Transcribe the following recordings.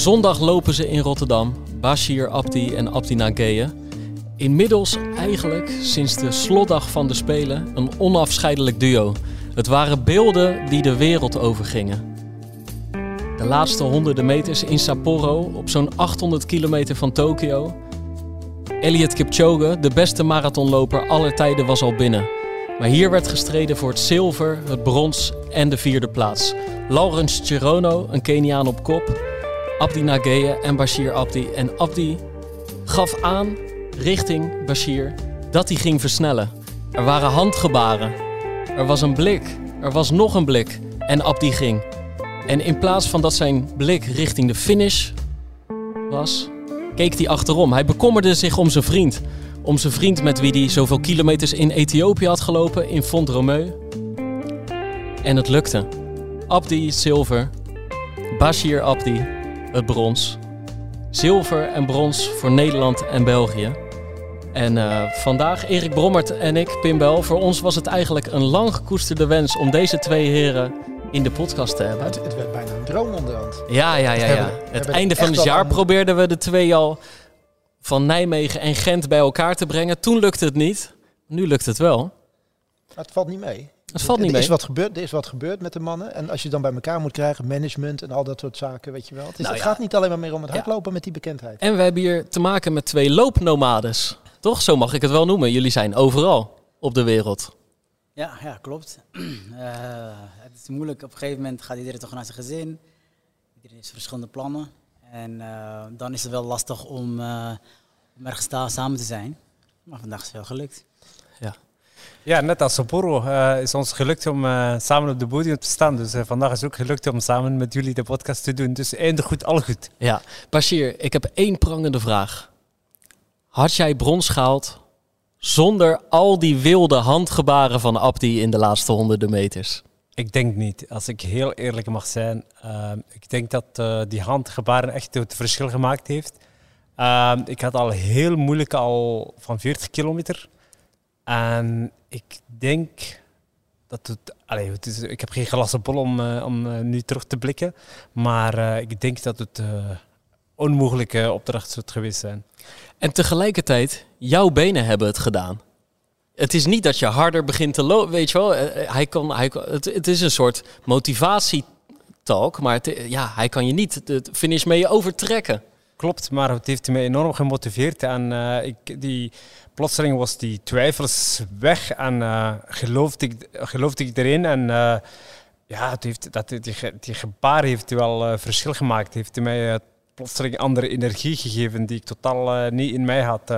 Zondag lopen ze in Rotterdam, Bashir Abdi en Abdi Nageye. Inmiddels eigenlijk sinds de slotdag van de Spelen een onafscheidelijk duo. Het waren beelden die de wereld overgingen. De laatste honderden meters in Sapporo, op zo'n 800 kilometer van Tokio. Elliot Kipchoge, de beste marathonloper aller tijden, was al binnen. Maar hier werd gestreden voor het zilver, het brons en de vierde plaats. Lawrence Cherono, een Keniaan op kop. Abdi Nageye en Bashir Abdi. En Abdi gaf aan richting Bashir dat hij ging versnellen. Er waren handgebaren. Er was een blik. Er was nog een blik. En Abdi ging. En in plaats van dat zijn blik richting de finish was, keek hij achterom. Hij bekommerde zich om zijn vriend. Om zijn vriend met wie hij zoveel kilometers in Ethiopië had gelopen, in Font Romeu. En het lukte. Abdi zilver. Bashir Abdi het brons. Zilver en brons voor Nederland en België. En uh, vandaag, Erik Brommert en ik, Pim Bel, voor ons was het eigenlijk een lang gekoesterde wens om deze twee heren in de podcast te hebben. Het, het werd bijna een droom onderhand. Ja, ja, ja. ja. het einde van het jaar probeerden we de twee al van Nijmegen en Gent bij elkaar te brengen. Toen lukte het niet. Nu lukt het wel. Maar het valt niet mee. Het valt niet er mee. Is wat gebeurd, er is wat gebeurd met de mannen. En als je dan bij elkaar moet krijgen, management en al dat soort zaken, weet je wel. Het, is, Nou het ja. gaat niet alleen maar meer om het hardlopen met die bekendheid. En we hebben hier te maken met twee loopnomades. Toch? Zo mag ik het wel noemen. Jullie zijn overal op de wereld. Ja, ja klopt. Eh, het is moeilijk. Op een gegeven moment gaat iedereen toch naar zijn gezin. Iedereen heeft verschillende plannen. En eh, dan is het wel lastig om, eh om ergens daar samen te zijn. Maar vandaag is het wel gelukt. Ja, net als Sapporo eh, is ons gelukt om eh, samen op de podium te staan. Dus eh, vandaag is ook gelukt om samen met jullie de podcast te doen. Dus einde goed, al goed. Ja. Bashir, ik heb één prangende vraag. Had jij brons gehaald zonder al die wilde handgebaren van Abdi in de laatste honderden meters? Ik denk niet, als ik heel eerlijk mag zijn. ik denk dat die handgebaren echt het verschil gemaakt heeft. Ik had al heel moeilijk al van 40 kilometer. En ik denk dat het... Allee, het is, ik heb geen glazen bol om, eh, om eh, nu terug te blikken. Maar eh, ik denk dat het onmogelijke opdracht zou geweest zijn. En tegelijkertijd, jouw benen hebben het gedaan. Het is niet dat je harder begint te lopen, weet je wel. Hij kan, hij het, is een soort motivatietalk, maar ja, hij kan je niet de finish mee overtrekken. Klopt, maar het heeft mij enorm gemotiveerd. En eh, ik, die, plotseling was die twijfels weg en eh, geloofde, ik, geloofde ik erin. En eh, ja, het heeft, dat, die, die gebaar heeft wel verschil gemaakt. heeft mij plotseling andere energie gegeven die ik totaal niet in mij had,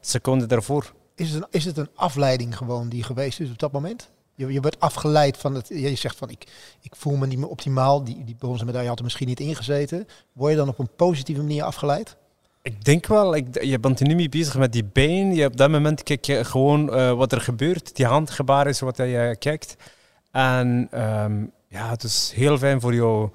seconden daarvoor. Is het, een, is het een afleiding gewoon die geweest is op dat moment? Je, je wordt afgeleid van het. Je zegt van ik, ik voel me niet meer optimaal. Die, die bronzen medaille had er misschien niet ingezeten. Word je dan op een positieve manier afgeleid? Ik denk wel, ik, je bent er nu mee bezig met die been. Je, op dat moment kijk je gewoon eh, wat er gebeurt. Die handgebaar is wat je kijkt. En ehm, ja, het is heel fijn voor jouw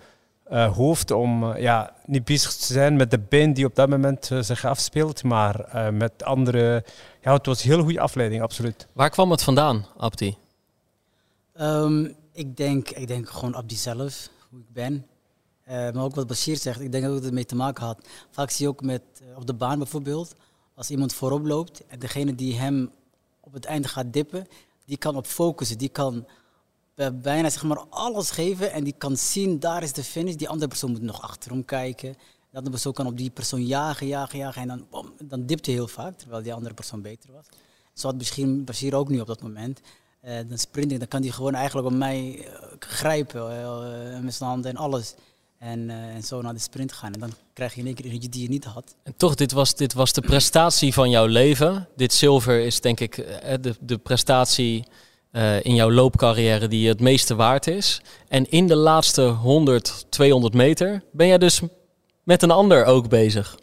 eh, hoofd om eh, ja, niet bezig te zijn met de been die op dat moment zich afspeelt, maar eh, met andere... Ja, het was een heel goede afleiding, absoluut. Waar kwam het vandaan, Abdi? Ehm, ik, denk, ik denk gewoon op zelf, hoe ik ben. Eh, maar ook wat Bashir zegt, ik denk dat het ermee te maken had. Vaak zie je ook met, eh, op de baan bijvoorbeeld, als iemand voorop loopt en degene die hem op het einde gaat dippen, die kan op focussen, die kan bijna zeg maar alles geven en die kan zien, daar is de finish. Die andere persoon moet nog achterom kijken. De andere persoon kan op die persoon jagen, jagen, jagen en dan, bam, dan dipt hij heel vaak, terwijl die andere persoon beter was. Zo had misschien Bashir ook nu op dat moment. Eh, dan sprint ik, dan kan hij gewoon eigenlijk op mij eh, grijpen eh, met zijn handen en alles. En, en zo naar de sprint gaan. En dan krijg je in één keer energie die je niet had. En toch, dit was, dit was de prestatie van jouw leven. Dit zilver is denk ik de, de prestatie in jouw loopcarrière die het meeste waard is. En in de laatste 100, 200 meter ben jij dus met een ander ook bezig.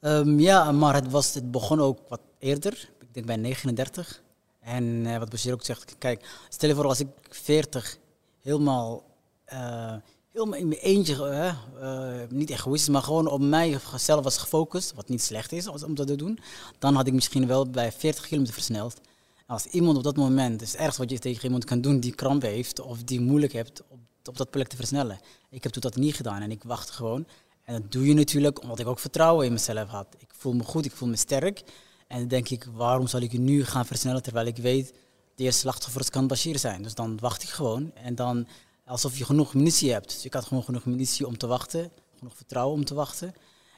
Ehm, ja, maar het, was, het begon ook wat eerder. Ik denk bij 39. En eh, wat Bashir ook zegt, kijk, stel je voor als ik 40 helemaal, eh, helemaal in mijn eentje, eh, niet egoïstisch, maar gewoon op mijzelf was gefocust, wat niet slecht is om dat te doen, dan had ik misschien wel bij 40 kilometer versneld. Als iemand op dat moment, is ergste wat je tegen iemand kan doen die kramp heeft of die moeilijk hebt op, op dat plek te versnellen. Ik heb toen dat niet gedaan en ik wacht gewoon. En dat doe je natuurlijk omdat ik ook vertrouwen in mezelf had. Ik voel me goed, ik voel me sterk. En dan denk ik, waarom zal ik nu gaan versnellen terwijl ik weet, de eerste slachtoffers kan Bashir zijn. Dus dan wacht ik gewoon en dan alsof je genoeg munitie hebt. Dus ik had gewoon genoeg munitie om te wachten, genoeg vertrouwen om te wachten.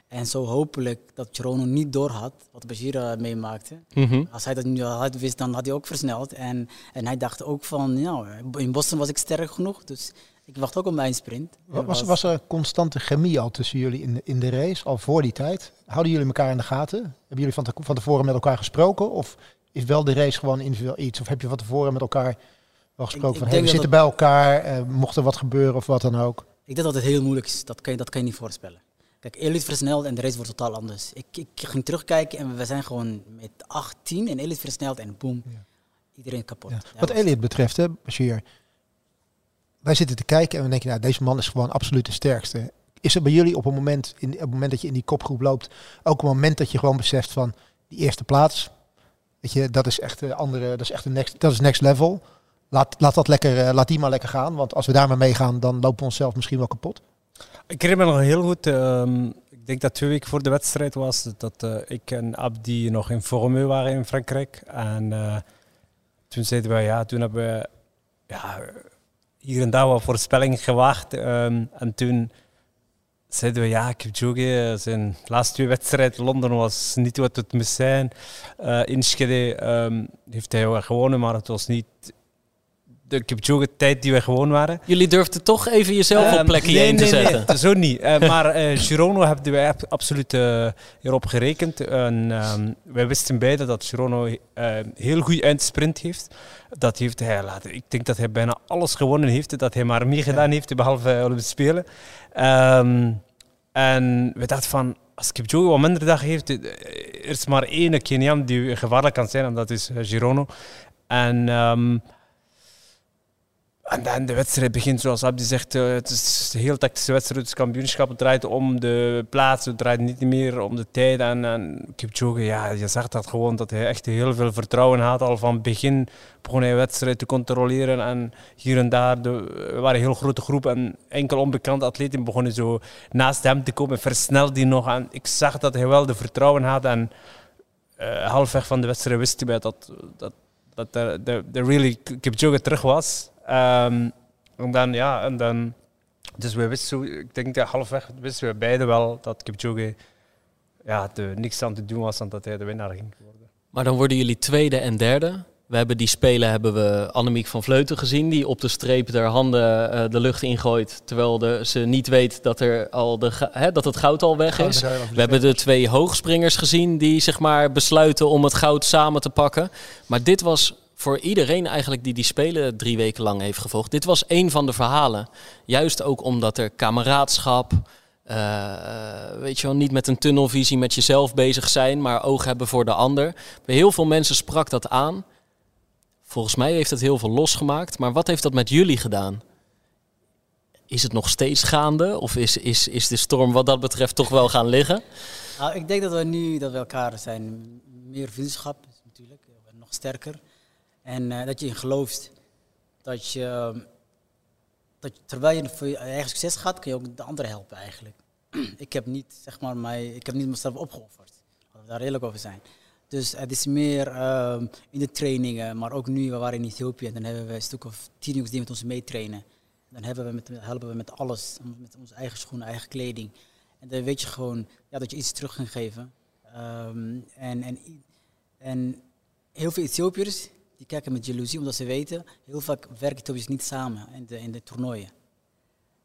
En zo hopelijk dat Gerono niet doorhad wat Bashir uh, meemaakte. Mhm. Als hij dat nu had wist, dan had hij ook versneld. En, en hij dacht ook van, nou, in Boston was ik sterk genoeg. Dus ik wacht ook op mijn sprint. Wa- Was, was er constante chemie al tussen jullie in de, in de race, al voor die tijd? Houden jullie elkaar in de gaten? Hebben jullie van, te- van tevoren met elkaar gesproken? Of is wel de race gewoon individueel iets? Of heb je van tevoren met elkaar wel gesproken ik van, hey, we zitten bij elkaar, eh, mocht er wat gebeuren of wat dan ook? Ik denk dat het heel moeilijk is. Dat kan je, dat kan je niet voorspellen. Kijk, Elite versneld en de race wordt totaal anders. Ik, ik ging terugkijken en we zijn gewoon met 18 en Elite versneld en boom, Ja. iedereen kapot. Ja. Wat Elliot betreft, hè, Bashir, wij zitten te kijken en we denken, nou, deze man is gewoon absoluut de sterkste. Is er bij jullie op het moment, in, op het moment dat je in die kopgroep loopt, ook een moment dat je gewoon beseft van die eerste plaats, weet je, dat is echt de andere, dat is echt de next, dat is next level. Laat, laat dat lekker, eh, laat die maar lekker gaan, want als we daar meegaan, dan lopen we onszelf misschien wel kapot. Ik herinner me nog heel goed, ehm, ik denk dat twee weken voor de wedstrijd was, dat eh, ik en Abdi nog in Formeux waren in Frankrijk. En eh, toen zeiden wij, ja, toen hebben we ja, hier en daar wat voorspellingen gewaagd. ehm, en toen zeiden we, ja, Kipchoge, eh, zijn laatste twee wedstrijden, Londen was niet wat het moest zijn. Eh in Schede ehm, heeft hij gewonnen, maar het was niet de Kipchoge-tijd die we gewoon waren. Jullie durfden toch even jezelf op Ehm, plekje nee, 1 te nee, nee, zetten. zo niet. Eh, maar eh Girono hebben wij ab- absoluut eh, erop gerekend. En ehm, wij wisten beide dat Girono heel goed eindsprint heeft. Dat heeft hij laten. Ik denk dat hij bijna alles gewonnen heeft. Dat hij maar meegedaan heeft, behalve Olympische Spelen. Ehm, en we dachten van, als Kipchoge wat minder dagen heeft, er is maar één Kenian die gevaarlijk kan zijn, en dat is Girono. En... ehm, en dan de wedstrijd begint, zoals Abdi zegt, eh, het is een heel tactische wedstrijd. Het kampioenschap het draait om de plaats, het draait niet meer om de tijd. En, en Kipchoge, ja, je zag dat gewoon, dat hij echt heel veel vertrouwen had. Al van begin begon hij de wedstrijd te controleren. En hier en daar, de, waren heel grote groep. En enkel onbekende atleten begonnen zo naast hem te komen. Versnelde die nog. En ik zag dat hij wel de vertrouwen had. En eh, halfweg van de wedstrijd wist hij dat, dat, dat de, de, de really Kipchoge terug was. Ehm, en dan, ja, en dan... Dus we wisten, zo- ik denk dat halfweg wisten we beide wel dat Kipchoge ja, er niks aan te doen was en dat hij de winnaar ging worden. Maar dan worden jullie tweede en derde. We hebben die spelen hebben we Annemiek van Vleuten gezien, die op de streep haar handen eh, de lucht ingooit, terwijl de, ze niet weet dat, er al de, hè, dat het goud al weg is. We hebben de twee hoogspringers gezien die zeg maar besluiten om het goud samen te pakken. Maar dit was voor iedereen eigenlijk die die spelen drie weken lang heeft gevolgd. Dit was één van de verhalen. Juist ook omdat er kameraadschap, eh, weet je wel, niet met een tunnelvisie met jezelf bezig zijn, maar oog hebben voor de ander. Bij heel veel mensen sprak dat aan. Volgens mij heeft het heel veel losgemaakt. Maar wat heeft dat met jullie gedaan? Is het nog steeds gaande? Of is, is, is de storm wat dat betreft toch wel gaan liggen? Nou, ik denk dat we nu dat we elkaar zijn. Meer vriendschap natuurlijk, nog sterker. En eh, dat je in gelooft. Dat je, dat je, terwijl je voor je eigen succes gaat, kun je ook de anderen helpen eigenlijk. ik heb niet, zeg maar, mij, ik heb niet mezelf opgeofferd. Laten we daar eerlijk over zijn. Dus het is meer ehm, in de trainingen, maar ook nu, we waren in Ethiopië en dan hebben we een stuk of tien jongens die met ons meetrainen. Dan we helpen we met alles, met onze eigen schoenen, eigen kleding. En dan weet je gewoon ja, dat je iets terug kan geven. Ehm, en, en, en heel veel Ethiopiërs die kijken met jaloezie, omdat ze weten, heel vaak werken Ethiopiërs niet samen in de, in de toernooien.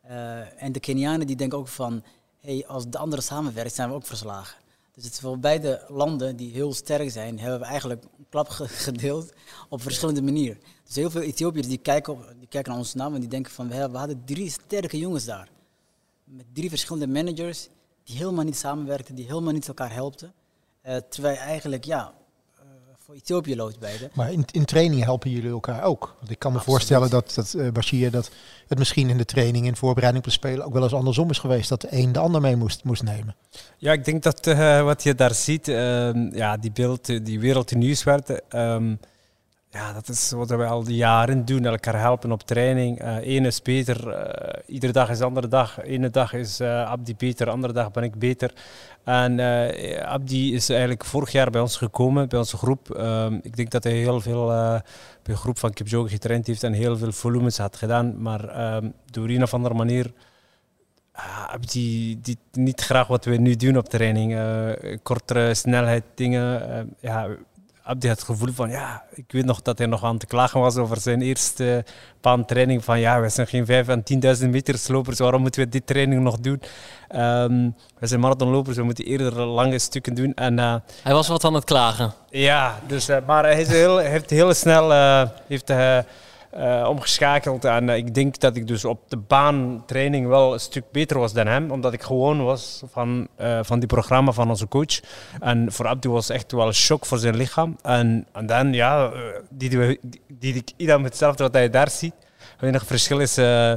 Eh, en de Kenianen die denken ook van, hey, als de anderen samenwerken, zijn we ook verslagen. Dus het is voor beide landen die heel sterk zijn, hebben we eigenlijk een klap ge- gedeeld op verschillende manieren. Dus heel veel Ethiopiërs die kijken, op- die kijken naar ons naam en die denken van, we hadden drie sterke jongens daar. Met drie verschillende managers die helemaal niet samenwerkten, die helemaal niet elkaar helpten. Eh, terwijl eigenlijk, ja, voor Ethiopië loopt beide. Maar in, in training helpen jullie elkaar ook. Want ik kan me Absoluut. voorstellen dat, dat eh, Bashir, dat het misschien in de training, in voorbereiding op de Spelen, ook wel eens andersom is geweest. Dat de een de ander mee moest, moest nemen. Ja, ik denk dat eh, wat je daar ziet, ehm, ja, die beeld, die wereld in nieuws werd, ehm, ja, dat is wat we al die jaren doen. Elkaar helpen op training. Uh, ene is beter, uh, iedere dag is de andere dag. Ene dag is uh, Abdi beter, andere dag ben ik beter. En Abdi is eigenlijk vorig jaar bij ons gekomen, bij onze groep. Ehm, ik denk dat hij heel veel bij de groep van Kipchoge getraind heeft en heel veel volumes had gedaan. Maar ehm, door een of andere manier Abdi die niet graag wat we nu doen op training. kortere snelheid, dingen. ja, Abdi had het gevoel van, ja, ik weet nog dat hij nog aan te klagen was over zijn eerste training Van ja, wij zijn geen 5 en 10.000 meter slopers, waarom moeten we dit training nog doen? Um, wij zijn marathonlopers, we moeten eerder lange stukken doen. En, uh, hij was wat aan het klagen. Ja, dus, uh, maar hij, is heel, heeft heel snel... Heeft, uh, omgeschakeld. En ik denk dat ik dus op de baantraining wel een stuk beter was dan hem. Omdat ik gewoon was van, uh, van die programma van onze coach. En voor Abdi was echt wel een shock voor zijn lichaam. En, en dan, ja, eh, die, die, die, die ik ieder met hetzelfde wat hij daar ziet. Het enige verschil is uh,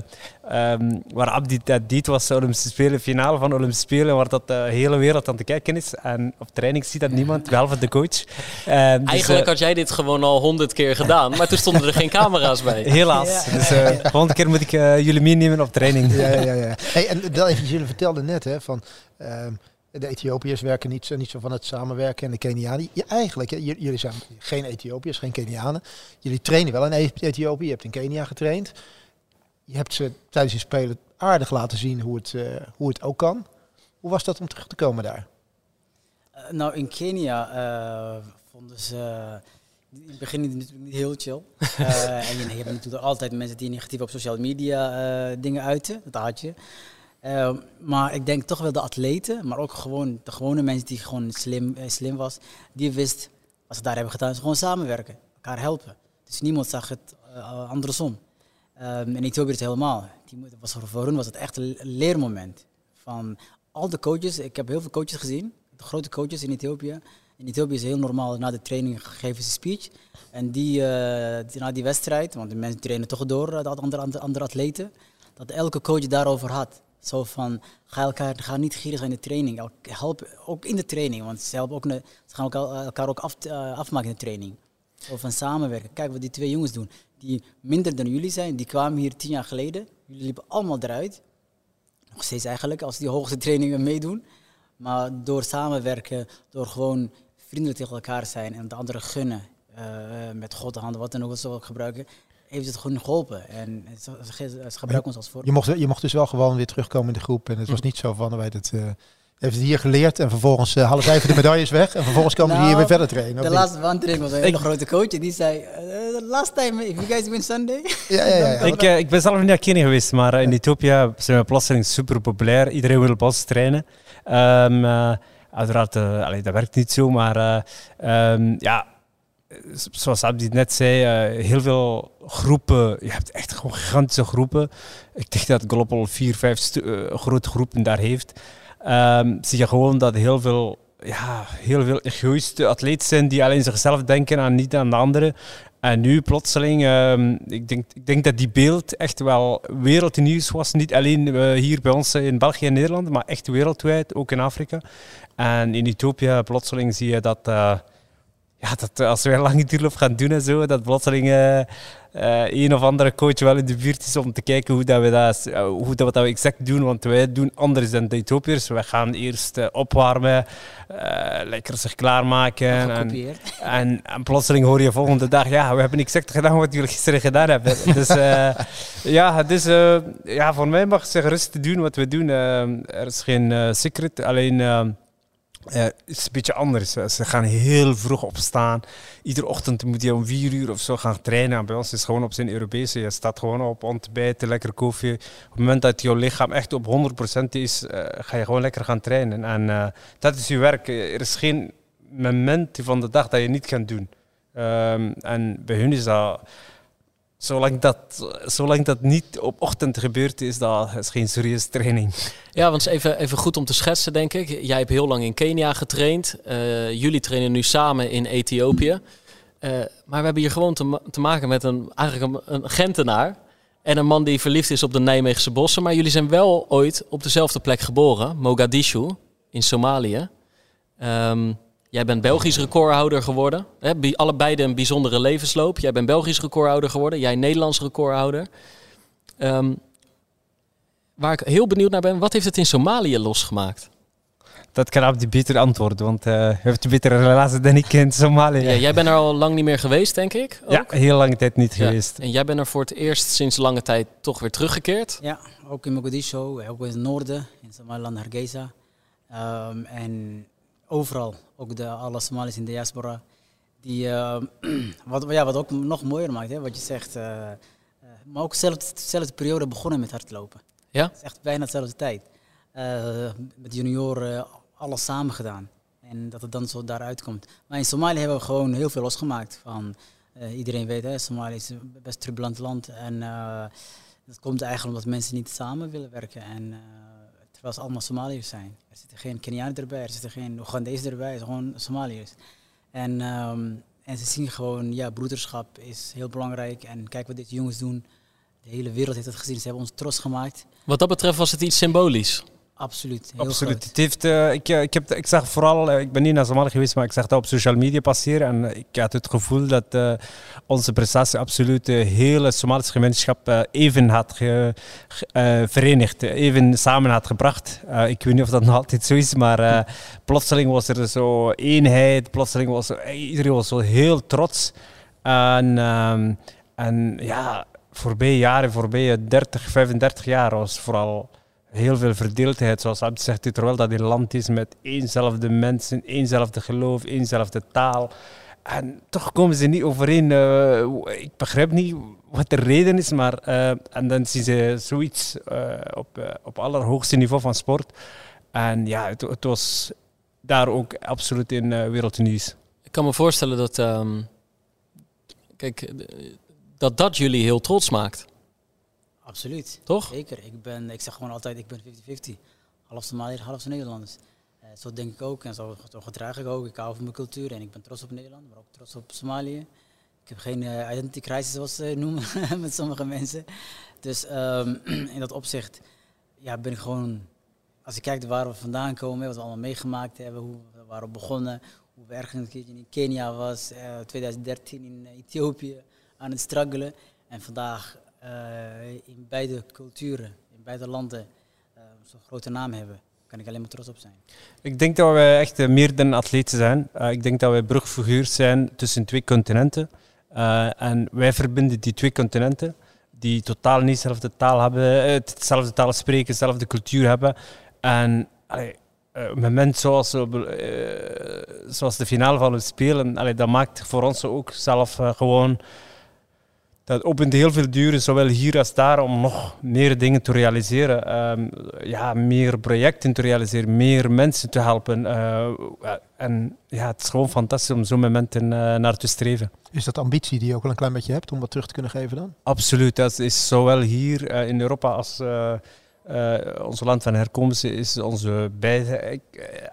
um, waar Abdi dat deed, was de Olympische Spelen, finale van de Olympische Spelen, waar dat de hele wereld aan te kijken is. En op training ziet dat niemand, behalve de coach. Uh, Eigenlijk dus, had jij dit gewoon al honderd keer gedaan, maar toen stonden er geen camera's bij. Helaas. Ja. Dus de volgende keer moet ik jullie meenemen op training. Ja, ja, ja. Hey, en dat jullie vertelden net hè, van... Um, de Ethiopiërs werken niet zo, niet zo van het samenwerken en de Kenianen. Ja, eigenlijk, jullie zijn geen Ethiopiërs, geen Kenianen. Jullie trainen wel in Ethiopië, je hebt in Kenia getraind. Je hebt ze tijdens je spelen aardig laten zien hoe het, uh, hoe het ook kan. Hoe was dat om terug te komen daar? Uh, nou, in Kenia uh, vonden ze in het begin natuurlijk niet heel chill. en je hebt natuurlijk altijd mensen die negatief op social media dingen uiten. Dat had je. Uh, maar ik denk toch wel de atleten, maar ook gewoon de gewone mensen die gewoon slim, uh, slim was, die wist, wat ze daar hebben gedaan, gewoon samenwerken, elkaar helpen. Dus niemand zag het uh, andersom. Um, en Ethiopië is helemaal. Die, was voor hun was het echt een leermoment. Van al de coaches, ik heb heel veel coaches gezien, de grote coaches in Ethiopië. In Ethiopië is heel normaal, na de training geven ze speech. En die, die, na die wedstrijd, want de mensen trainen toch door, de andere, andere atleten, dat elke coach daarover had. Zo van, ga, elkaar, ga niet gierig in de training. Help ook in de training, want ze, ook ze gaan elkaar, elkaar ook af, uh, afmaken in de training. Zo van samenwerken. Kijk wat die twee jongens doen. Die minder dan jullie zijn, die kwamen hier tien jaar geleden. Jullie liepen allemaal eruit. Nog steeds eigenlijk, als die hoogste trainingen meedoen. Maar door samenwerken, door gewoon vriendelijk tegen elkaar zijn en de anderen gunnen. Uh, met God de handen, wat dan ook, wat ze gebruiken heeft het gewoon geholpen. En ze, ze gebruiken ons als voor. Je mocht, je mocht dus wel gewoon weer terugkomen in de groep. En het was hm. niet zo van, wij het, uh, heeft het hier geleerd en vervolgens uh, halen zij even de medailles weg. En vervolgens komen nou, ze hier weer verder trainen. De laatste wandering was een hele grote coach. En die zei, uh, last time, if you guys win Sunday. Ja, ja, ja. ik, ik ben zelf niet naar Kenia geweest, maar in Ethiopia zijn we plotseling super populair. Iedereen wil op ons trainen. Um, uiteraard, allee, dat werkt niet zo, maar um, ja zoals Abdi net zei, uh, heel veel groepen. Je hebt echt gewoon gigantische groepen. Ik denk dat Global vier, vijf uh, grote groepen daar heeft. Um, zie je gewoon dat heel veel, ja, heel veel egoïste atleten zijn die alleen zichzelf denken en niet aan de anderen. En nu plotseling, um, ik, denk, ik denk dat die beeld echt wel wereldnieuws was. Niet alleen uh, hier bij ons in België en Nederland, maar echt wereldwijd, ook in Afrika. En in Ethiopië plotseling zie je dat ja, dat als wij lange duurloop gaan doen en zo, dat plotseling uh, een of andere coach wel in de buurt is om te kijken hoe, dat we, dat, uh, hoe dat we dat exact doen. Want wij doen anders dan de Ethiopiërs. We gaan eerst opwarmen, lekker zich klaarmaken. En, en, en, plotseling hoor je volgende dag, ja, we hebben exact gedaan wat jullie gisteren gedaan hebben. dus ja, dus, ja, voor mij mag ze gerust doen wat we doen. er is geen secret, alleen... Het is een beetje anders. Ze gaan heel vroeg opstaan. Iedere ochtend moet je om vier uur of zo gaan trainen. En bij ons is het gewoon op zijn Europese. Je staat gewoon op ontbijten, lekker koffie. Op het moment dat jouw lichaam echt op 100% is, uh, ga je gewoon lekker gaan trainen. En uh, dat is je werk. Er is geen moment van de dag dat je niet kan doen. Um, en bij hun is dat Zolang dat, zolang dat niet op ochtend gebeurt, is dat is geen serieuze training. Ja, want even, even goed om te schetsen, denk ik. Jij hebt heel lang in Kenia getraind. Uh, jullie trainen nu samen in Ethiopië. Uh, maar we hebben hier gewoon te, maken met een, eigenlijk een, een, Gentenaar. En een man die verliefd is op de Nijmeegse bossen. Maar jullie zijn wel ooit op dezelfde plek geboren, Mogadishu, in Somalië. Um, Jij bent Belgisch recordhouder geworden. Hè? bij- Allebei een bijzondere levensloop. Jij bent Belgisch recordhouder geworden. Jij Nederlands recordhouder. Ehm, waar ik heel benieuwd naar ben, wat heeft het in Somalië losgemaakt? Dat kan Abdi beter antwoorden, want eh, hij heeft een betere relatie dan ik in Somalië. Ja, jij bent er al lang niet meer geweest, denk ik. Ook? Ja, heel lange tijd niet Ja. geweest. En jij bent er voor het eerst sinds lange tijd toch weer teruggekeerd. Ja, ook in Mogadishu, ook in het noorden, in Somaliland, Hargeisa. Ehm, en overal, ook de, alle Somalis in de diaspora. Die, ehm, wat, ja, wat ook nog mooier maakt, hè, wat je zegt. eh, eh, maar ook zelfde, dezelfde periode begonnen met hardlopen. Ja? Het is echt bijna dezelfde tijd. Eh, met junioren alles samen gedaan. En dat het dan zo daaruit komt. Maar in Somalië hebben we gewoon heel veel losgemaakt. Van, eh, iedereen weet, hè, Somalië is een best turbulent land. En eh, dat komt eigenlijk omdat mensen niet samen willen werken. En, eh, terwijl allemaal Somaliërs zijn. Er zitten geen Kenianen erbij, er zitten geen Oegandese erbij, het gewoon Somaliërs. En, ehm, en ze zien gewoon, ja, broederschap is heel belangrijk. En kijk wat deze jongens doen. De hele wereld heeft het gezien. Ze hebben ons trots gemaakt. Wat dat betreft was het iets symbolisch. Absoluut. Absoluut. groot. Het heeft, eh, ik, eh, ik, heb, ik zag vooral, eh, ik ben niet naar Somalië geweest, maar ik zag dat op social media passeren. En ik had het gevoel dat onze prestatie absoluut de hele Somalische gemeenschap even had ge, verenigd, even samen had gebracht. Ik weet niet of dat nog altijd zo is, maar plotseling was er zo eenheid, plotseling was er, iedereen was zo heel trots. En, ehm, en ja, voorbije jaren, voorbije 30, 35 jaar was vooral heel veel verdeeldheid, zoals Abd zegt, terwijl dat een land is met éénzelfde mensen, éénzelfde geloof, éénzelfde taal. En toch komen ze niet overeen. eh, ik begrijp niet wat de reden is, maar eh, en dan zien ze zoiets eh, op, op allerhoogste niveau van sport. En ja, het, het was daar ook absoluut in wereldnieuws. Ik kan me voorstellen dat, ehm, kijk, dat dat jullie heel trots maakt, Absoluut. toch? Zeker. Ik, ben, ik zeg gewoon altijd, ik ben 50-50. Half Somaliër, half Nederlanders. Eh, zo denk ik ook en zo, zo gedraag ik ook. Ik hou van mijn cultuur en ik ben trots op Nederland, maar ook trots op Somalië. Ik heb geen eh, identity crisis, zoals ze noemen met sommige mensen. Dus ehm, in dat opzicht ja, ben ik gewoon, als ik kijk waar we vandaan komen, wat we allemaal meegemaakt hebben, hoe we waren begonnen, hoe we ergens een keertje in Kenia was, eh 2013 in Ethiopië aan het struggelen. En vandaag eh, in beide culturen, in beide landen, eh, zo'n grote naam hebben, kan ik alleen maar trots op zijn. Ik denk dat we echt eh, meer dan atleten zijn. Eh, ik denk dat wij brugfiguur zijn tussen twee continenten. Eh, en wij verbinden die twee continenten, die totaal niet dezelfde taal hebben, eh, hetzelfde taal spreken, dezelfde cultuur hebben. En allee, eh, moment zoals, eh, zoals de finale van het spelen, dat maakt voor ons ook zelf eh, gewoon. Dat opent heel veel deuren, zowel hier als daar, om nog meer dingen te realiseren. Ehm, ja, meer projecten te realiseren, meer mensen te helpen. Eh, en ja, het is gewoon fantastisch om zo'n momenten eh, naar te streven. Is dat ambitie die je ook wel een klein beetje hebt om wat terug te kunnen geven dan? Absoluut, dat is zowel hier eh, in Europa als eh, ons land van herkomst is onze eh,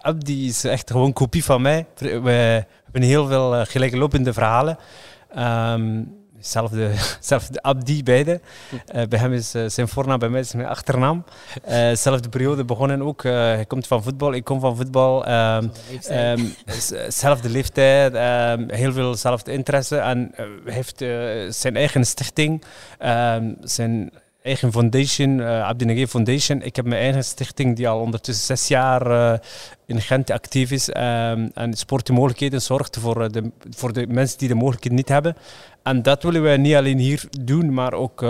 Abdi is echt gewoon een kopie van mij. We hebben heel veel uh, gelijklopende verhalen. Ehm, Zelfde, zelfde Abdi, beide. Uh, bij hem is uh, zijn voornaam, bij mij is mijn achternaam. Uh, zelfde periode begonnen ook. Hij komt van voetbal, ik kom van voetbal. Um, um, zelfde leeftijd, um, heel veel zelfde interesse. En heeft zijn eigen stichting, ehm, zijn eigen foundation, uh, Foundation. Ik heb mijn eigen stichting die al ondertussen zes jaar uh, in Gent actief is um, en sportmogelijkheden zorgt voor de, voor de mensen die de mogelijkheden niet hebben. En dat willen wij niet alleen hier doen, maar ook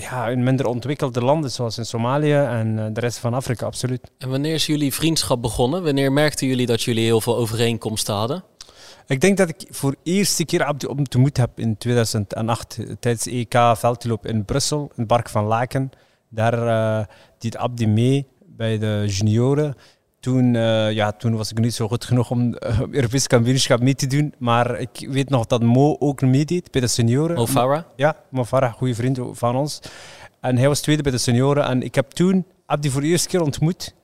ja, in minder ontwikkelde landen zoals in Somalië en de rest van Afrika, absoluut. En wanneer is jullie vriendschap begonnen? Wanneer merkten jullie dat jullie heel veel overeenkomsten hadden? Ik denk dat ik voor de eerste keer Abdi ontmoet heb in 2008 tijdens EK veldloop in Brussel, in het Park van Laken. Daar uh, deed Abdi mee bij de junioren. Toen, uh, ja, toen was ik niet zo goed genoeg om uh, Europees kampioenschap mee te doen. Maar ik weet nog dat Mo ook meedeed bij de senioren. Mo Farah? Ja, Mo Farah, goede vriend van ons. En hij was tweede bij de senioren. En ik heb toen Abdi voor de eerste keer ontmoet.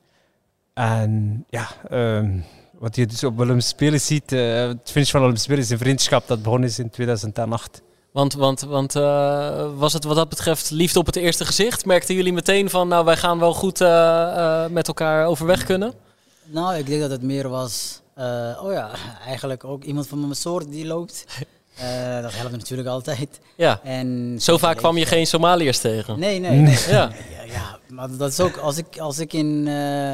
En ja, um, wat je dus op Olympische Spelen ziet, uh, het finish van Olympische Spelen is een vriendschap dat begonnen is in 2008. Want, want, want uh, was het wat dat betreft liefde op het eerste gezicht? Merkten jullie meteen van, nou wij gaan wel goed uh, met elkaar overweg kunnen? Nou, ik denk dat het meer was Eh, oh ja, eigenlijk ook iemand van mijn soort die loopt. Eh, dat helpt natuurlijk altijd. Ja. En Zo vaak kwam je geen Somaliërs tegen. Nee, nee. nee. Ja. Ja, ja, maar dat is ook als ik, als ik in. eh,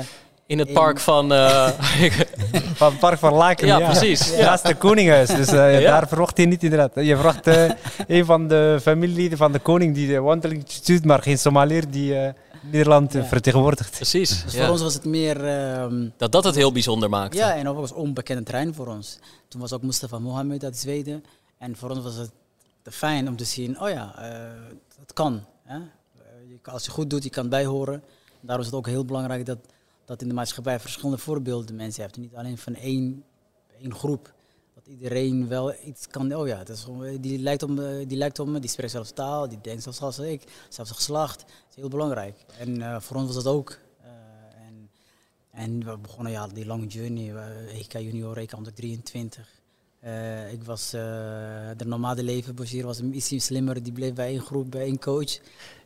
In het In- park van... eh, Van het park van Laken. Ja, precies. Ja. Naast de Koninghuis. Dus eh, Ja. daar verwacht je niet inderdaad. Je verwacht eh, een van de familieleden van de koning die de wandeling doet, maar geen Somaliër die Nederland Ja. vertegenwoordigt. precies. dus ja. voor ons was het meer. ehm, Dat dat het heel bijzonder maakte. ja, en ook was onbekende terrein voor ons. Toen was ook Mustafa Mohammed uit Zweden. En voor ons was het fijn om te zien: oh ja, het kan. Hè? Als je goed doet, je kan bijhoren. Daarom is het ook heel belangrijk dat, dat in de maatschappij verschillende voorbeelden mensen hebt. Niet alleen van één, één groep. Dat iedereen wel iets kan. Oh ja, dat is, gewoon- die, lijkt op, me, die lijkt op die spreekt zelfs taal, die denkt zelfs als ik. Zelfs geslacht. Dat is heel belangrijk. En eh, voor ons was dat ook. Eh, en, en we begonnen ja, die lange journey. EK Junior, EK onder 23. Eh, ik was eh, de normale leven, Bashir was iets slimmer. Die bleef bij één groep, bij één coach.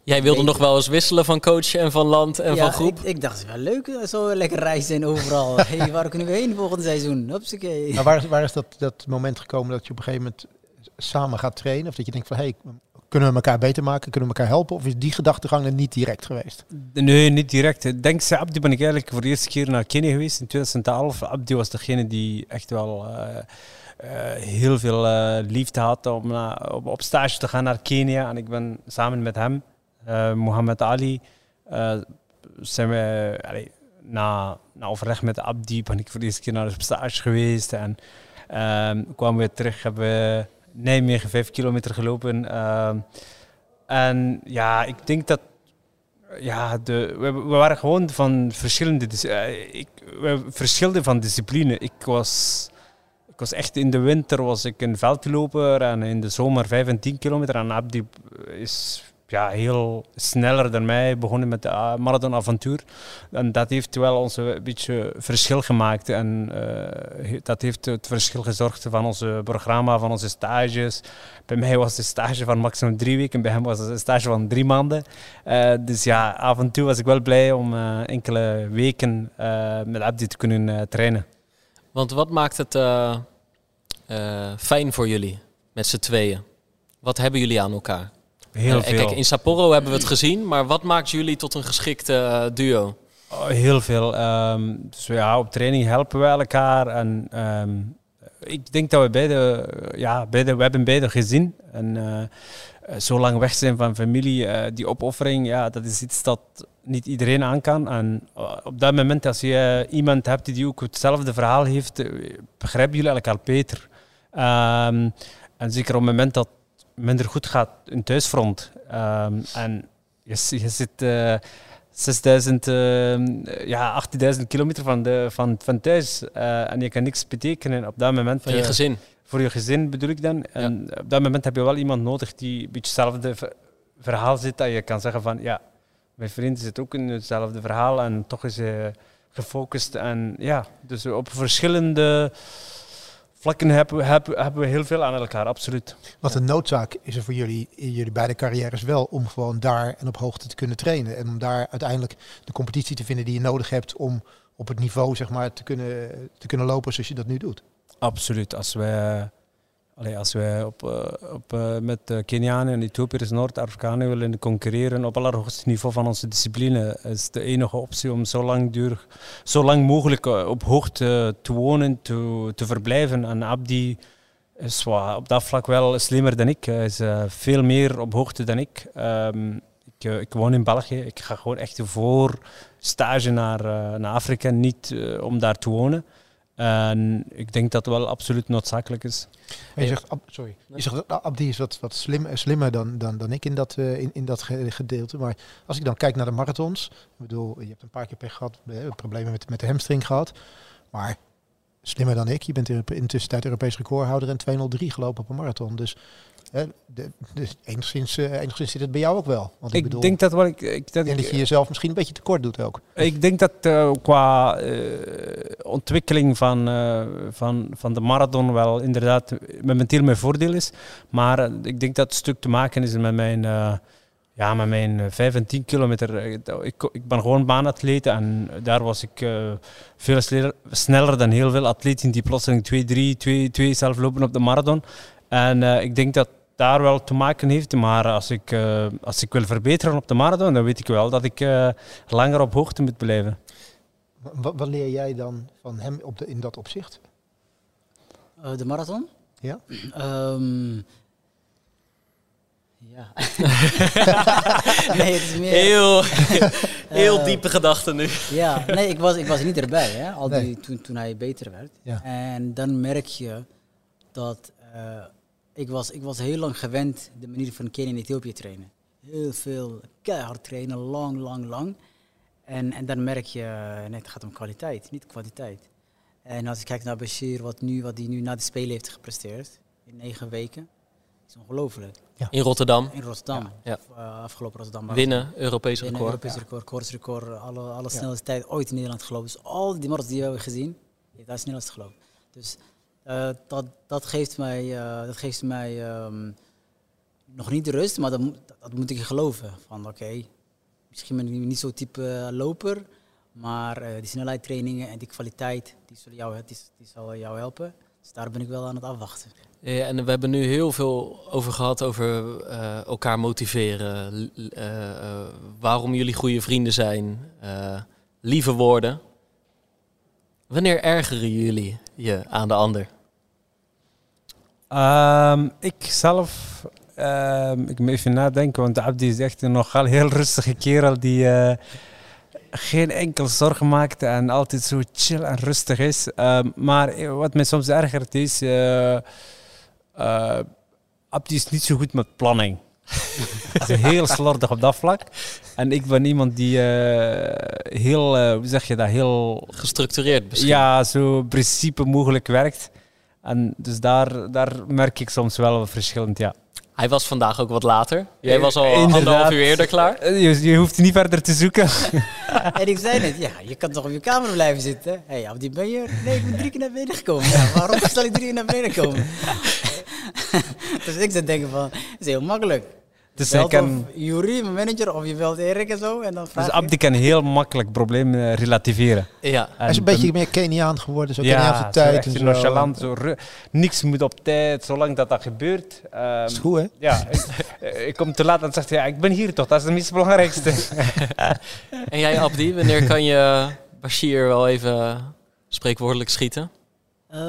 Jij wilde nog wel eens wisselen van coach en van land en ja, van groep. Ik, ik dacht, het is wel leuk, eh, zo lekker reizen en overal. hey, waar kunnen we heen volgend seizoen? Hupsakee. Maar waar, is- waar is dat, dat moment gekomen dat je op een gegeven moment samen gaat trainen? Of dat je denkt van, hey, kunnen we elkaar beter maken? Kunnen we elkaar helpen? Of is die gedachtegang er niet direct geweest? Nee, niet direct. Dankzij Abdi ben ik eigenlijk voor de eerste keer naar Kenia geweest in 2012. Abdi was degene die echt wel eh, eh, heel veel eh, liefde had om op, op stage te gaan naar Kenia. En ik ben samen met hem, eh Mohammed Ali, eh, zijn we allee, na, overleg met Abdi ben ik voor de eerste keer naar de stage geweest. En ehm, kwamen we terug, hebben we Nijmegen vijf kilometer gelopen. ehm, en ja, ik denk dat ja, de, we, waren gewoon van verschillende, eh, ik, we van discipline. Ik was, ik was echt in de winter was ik een veldloper en in de zomer 5 en 10 kilometer. En Abdi is ja, heel sneller dan mij begonnen met de marathonavontuur. En dat heeft wel ons een beetje verschil gemaakt. En eh, dat heeft het verschil gezorgd van onze programma, van onze stages. Bij mij was de stage van maximum drie weken, bij hem was het een stage van drie maanden. Eh, dus ja, af en toe was ik wel blij om eh, enkele weken met Abdi te kunnen trainen. Want wat maakt het fijn voor jullie met z'n tweeën? Wat hebben jullie aan elkaar? Heel Eh, veel. Kijk, in Sapporo hebben we het gezien, maar wat maakt jullie tot een geschikte eh, duo? Oh, heel veel. Ehm, dus ja, op training helpen we elkaar. En ehm, ik denk dat we beide, eh, ja, beide, we hebben beide gezien. En zo lang weg zijn van familie, die opoffering, ja, dat is iets dat niet iedereen aan kan. En op dat moment, als je iemand hebt die ook hetzelfde verhaal heeft, begrijpen jullie elkaar beter. Ehm, en zeker op het moment dat minder goed gaat in thuisfront. Ehm, en je, je zit... eh, 6000, eh, ja, 18.000 kilometer van, de, van, van thuis. eh, en je kan niks betekenen op dat moment. Van je eh, gezin? Voor je gezin bedoel ik dan. En op dat moment heb je wel iemand nodig die een beetje hetzelfde ver- verhaal zit. Dat je kan zeggen van, ja, mijn vriend zit ook in hetzelfde verhaal. En toch is hij gefocust. En ja, dus op verschillende vlakken hebben we, hebben, hebben we heel veel aan elkaar, absoluut. Wat een noodzaak is er voor jullie in jullie beide carrières wel om gewoon daar en op hoogte te kunnen trainen. En om daar uiteindelijk de competitie te vinden die je nodig hebt om op het niveau zeg maar, te, kunnen, te kunnen lopen zoals je dat nu doet. Absoluut. Als wij, als wij op, eh, op, eh, met de Kenianen en Ethiopiërs Noord-Afrikanen willen concurreren op allerhoogste niveau van onze discipline, is de enige optie om zo lang, duur, zo lang mogelijk eh, op hoogte te wonen, te, te verblijven. En Abdi is op dat vlak wel slimmer dan ik. Hij is eh, veel meer op hoogte dan ik. Ehm, ik, eh, woon in België. Ik ga gewoon echt voor stage naar, eh, naar Afrika, niet eh, om daar te wonen. En ik denk dat het wel absoluut noodzakelijk is. Je zegt, sorry, je zegt dat Abdi is wat, wat slim, slimmer dan, dan, dan ik in dat, eh, in, in dat ge- gedeelte. Maar als ik dan kijk naar de marathons, ik bedoel, je hebt een paar keer pech gehad, eh, problemen met, met de hamstring gehad. Maar slimmer dan ik. Je bent in in tussentijd Europees recordhouder en 203 gelopen op een marathon. Dus, hè, de, dus enigszins, eh, enigszins zit het bij jou ook wel. Want ik, Ik bedoel, denk dat wel. Ik, ik, dat en dat je jezelf misschien een beetje tekort doet ook. ik denk dat eh, qua eh, ontwikkeling van, van, van de marathon wel inderdaad momenteel mijn voordeel is. Maar ik denk dat het stuk te maken is met mijn, Ja, met mijn eh, 5 en 10 kilometer, ik, ik ben gewoon baanatleet en daar was ik veel sneller, dan heel veel atleten die plotseling 2, 3, 2, 2 zelf lopen op de marathon. En ik denk dat daar wel te maken heeft, maar als ik, eh, als ik wil verbeteren op de marathon, dan weet ik wel dat ik eh, langer op hoogte moet blijven. Wat, wat leer jij dan van hem op de, in dat opzicht? Eh, de marathon? Ja. Ehm, ja. nee, het is meer... Heel, heel diepe gedachten nu. Ja, nee, ik was, ik was niet erbij, hè, al die, Nee. toen, toen hij beter werd. Ja. En dan merk je dat eh, ik, was, ik was heel lang gewend de manier van Kenia in Ethiopië trainen. Heel veel keihard trainen, lang, lang, lang. En, en dan merk je, eh, nee, het gaat om kwaliteit, niet kwantiteit. En als ik kijk naar Bashir, wat hij wat die nu na de Spelen heeft gepresteerd, in negen weken, is ongelooflijk. In Rotterdam. In Rotterdam, Ja. eh, afgelopen Rotterdam. Winnen, Europees Binnen record. Europees record, koersrecord, alle, alle snelste tijd ooit in Nederland gelopen. Dus al die marathons die we hebben gezien, heeft hij snelst gelopen. Dus eh, dat, dat geeft mij, eh, dat geeft mij ehm, nog niet de rust, maar dat, moet- ik geloven. Van oké, misschien ben ik niet zo type eh, loper, maar die snelheidstrainingen en die kwaliteit, die, zullen jou, zal jou helpen. Dus daar ben ik wel aan het afwachten. En we hebben nu heel veel over gehad over elkaar motiveren. waarom jullie goede vrienden zijn. lieve woorden. Wanneer ergeren jullie je aan de ander? Ehm, ik zelf, ehm, ik moet even nadenken, want Abdi is echt een nogal heel rustige kerel die eh, geen enkel zorgen maakt en altijd zo chill en rustig is. Ehm, maar eh, wat mij soms ergert is, eh, Abdi is niet zo goed met planning. Hij is heel slordig op dat vlak. En ik ben iemand die eh, heel, eh, hoe zeg je dat, heel Gestructureerd misschien. ja, zo principe mogelijk werkt. En dus daar, daar merk ik soms wel wat verschillend, ja. Hij was vandaag ook wat later. Jij was al Inderdaad. anderhalf uur eerder klaar. Eh, Je, je hoeft niet verder te zoeken. En ik zei net, ja, je kan toch op je kamer blijven zitten? Hé, hey, die ben je? Nee, ik ben drie keer naar beneden gekomen. Ja, waarom zal ik drie keer naar beneden komen? dus ik zit denken van, het is heel makkelijk. Dus, Je kan, of Juri, mijn manager, of je belt Erik en zo. En dan vraag dus Abdi kan heel makkelijk problemen eh, relativeren. Ja. Hij is een En beetje meer Keniaan geworden, zo ja, Keniaanse zo tijd. en zo. nonchalant, zo niks moet op tijd, zolang dat dat gebeurt. Ehm, Is goed, hè? ja, ik, ik kom te laat en zegt hij, ja, ik ben hier toch, dat is het meest belangrijkste. En jij Abdi, wanneer kan je Bashir wel even spreekwoordelijk schieten? Eh,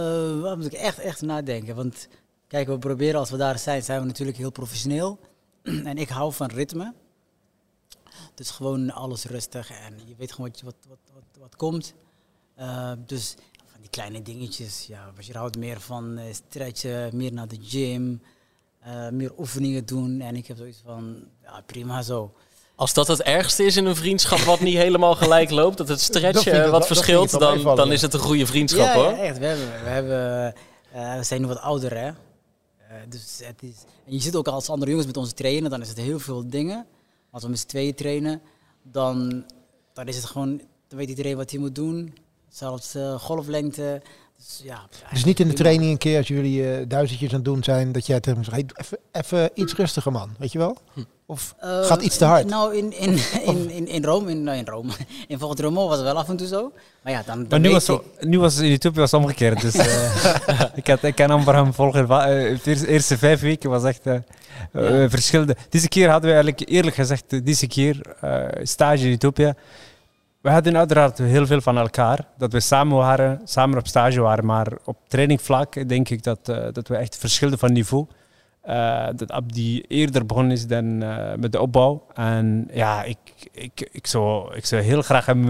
waar moet ik echt, echt nadenken? Want kijk, we proberen als we daar zijn, zijn we natuurlijk heel professioneel. en ik hou van ritme. Dus gewoon alles rustig en je weet gewoon wat, wat, wat, wat, wat komt. Eh, dus van die kleine dingetjes, ja, je houdt meer van eh, stretchen, meer naar de gym, eh, meer oefeningen doen. En ik heb zoiets van, ja, prima zo. Als dat het ergste is in een vriendschap wat niet helemaal gelijk loopt, dat het stretchen wat dat- verschilt, dan, dan is het een goede vriendschap ja, hoor. Ja, echt. We, hebben, we, hebben, eh, we zijn nu wat ouder, hè. Eh, dus het is, en je ziet ook als andere jongens met ons trainen, dan is het heel veel dingen. Als we met z'n tweeën trainen, dan, dan is het gewoon, dan weet iedereen wat hij moet doen. Zelfs eh, golflengte. Dus, ja, Dus niet in de training een keer als jullie eh, duizendjes aan het doen zijn, dat jij tegen hem zegt, even, even iets rustiger man, weet je wel? Of Eh, gaat iets te hard? Nou, in, in, in, in, in Rome, in, nou, in Rome, in volgens Rome was het wel af en toe zo. Maar ja, dan, dan Maar nu was, zo, nu was in Ethiopië was omgekeerd. Dus, eh, ik, had, ik kan amper hem volgen. De eerste, vijf weken was echt eh eh, verschillende. Deze keer hadden we eigenlijk, eerlijk gezegd, deze keer eh, stage in Ethiopië. We hadden uiteraard heel veel van elkaar. Dat we samen waren, samen op stage waren. Maar op trainingvlak denk ik dat, eh, dat we echt verschilden van niveau. Eh, dat Abdi eerder begonnen is dan eh, met de opbouw. En ja, ik, ik, ik, zou, ik zou heel graag hem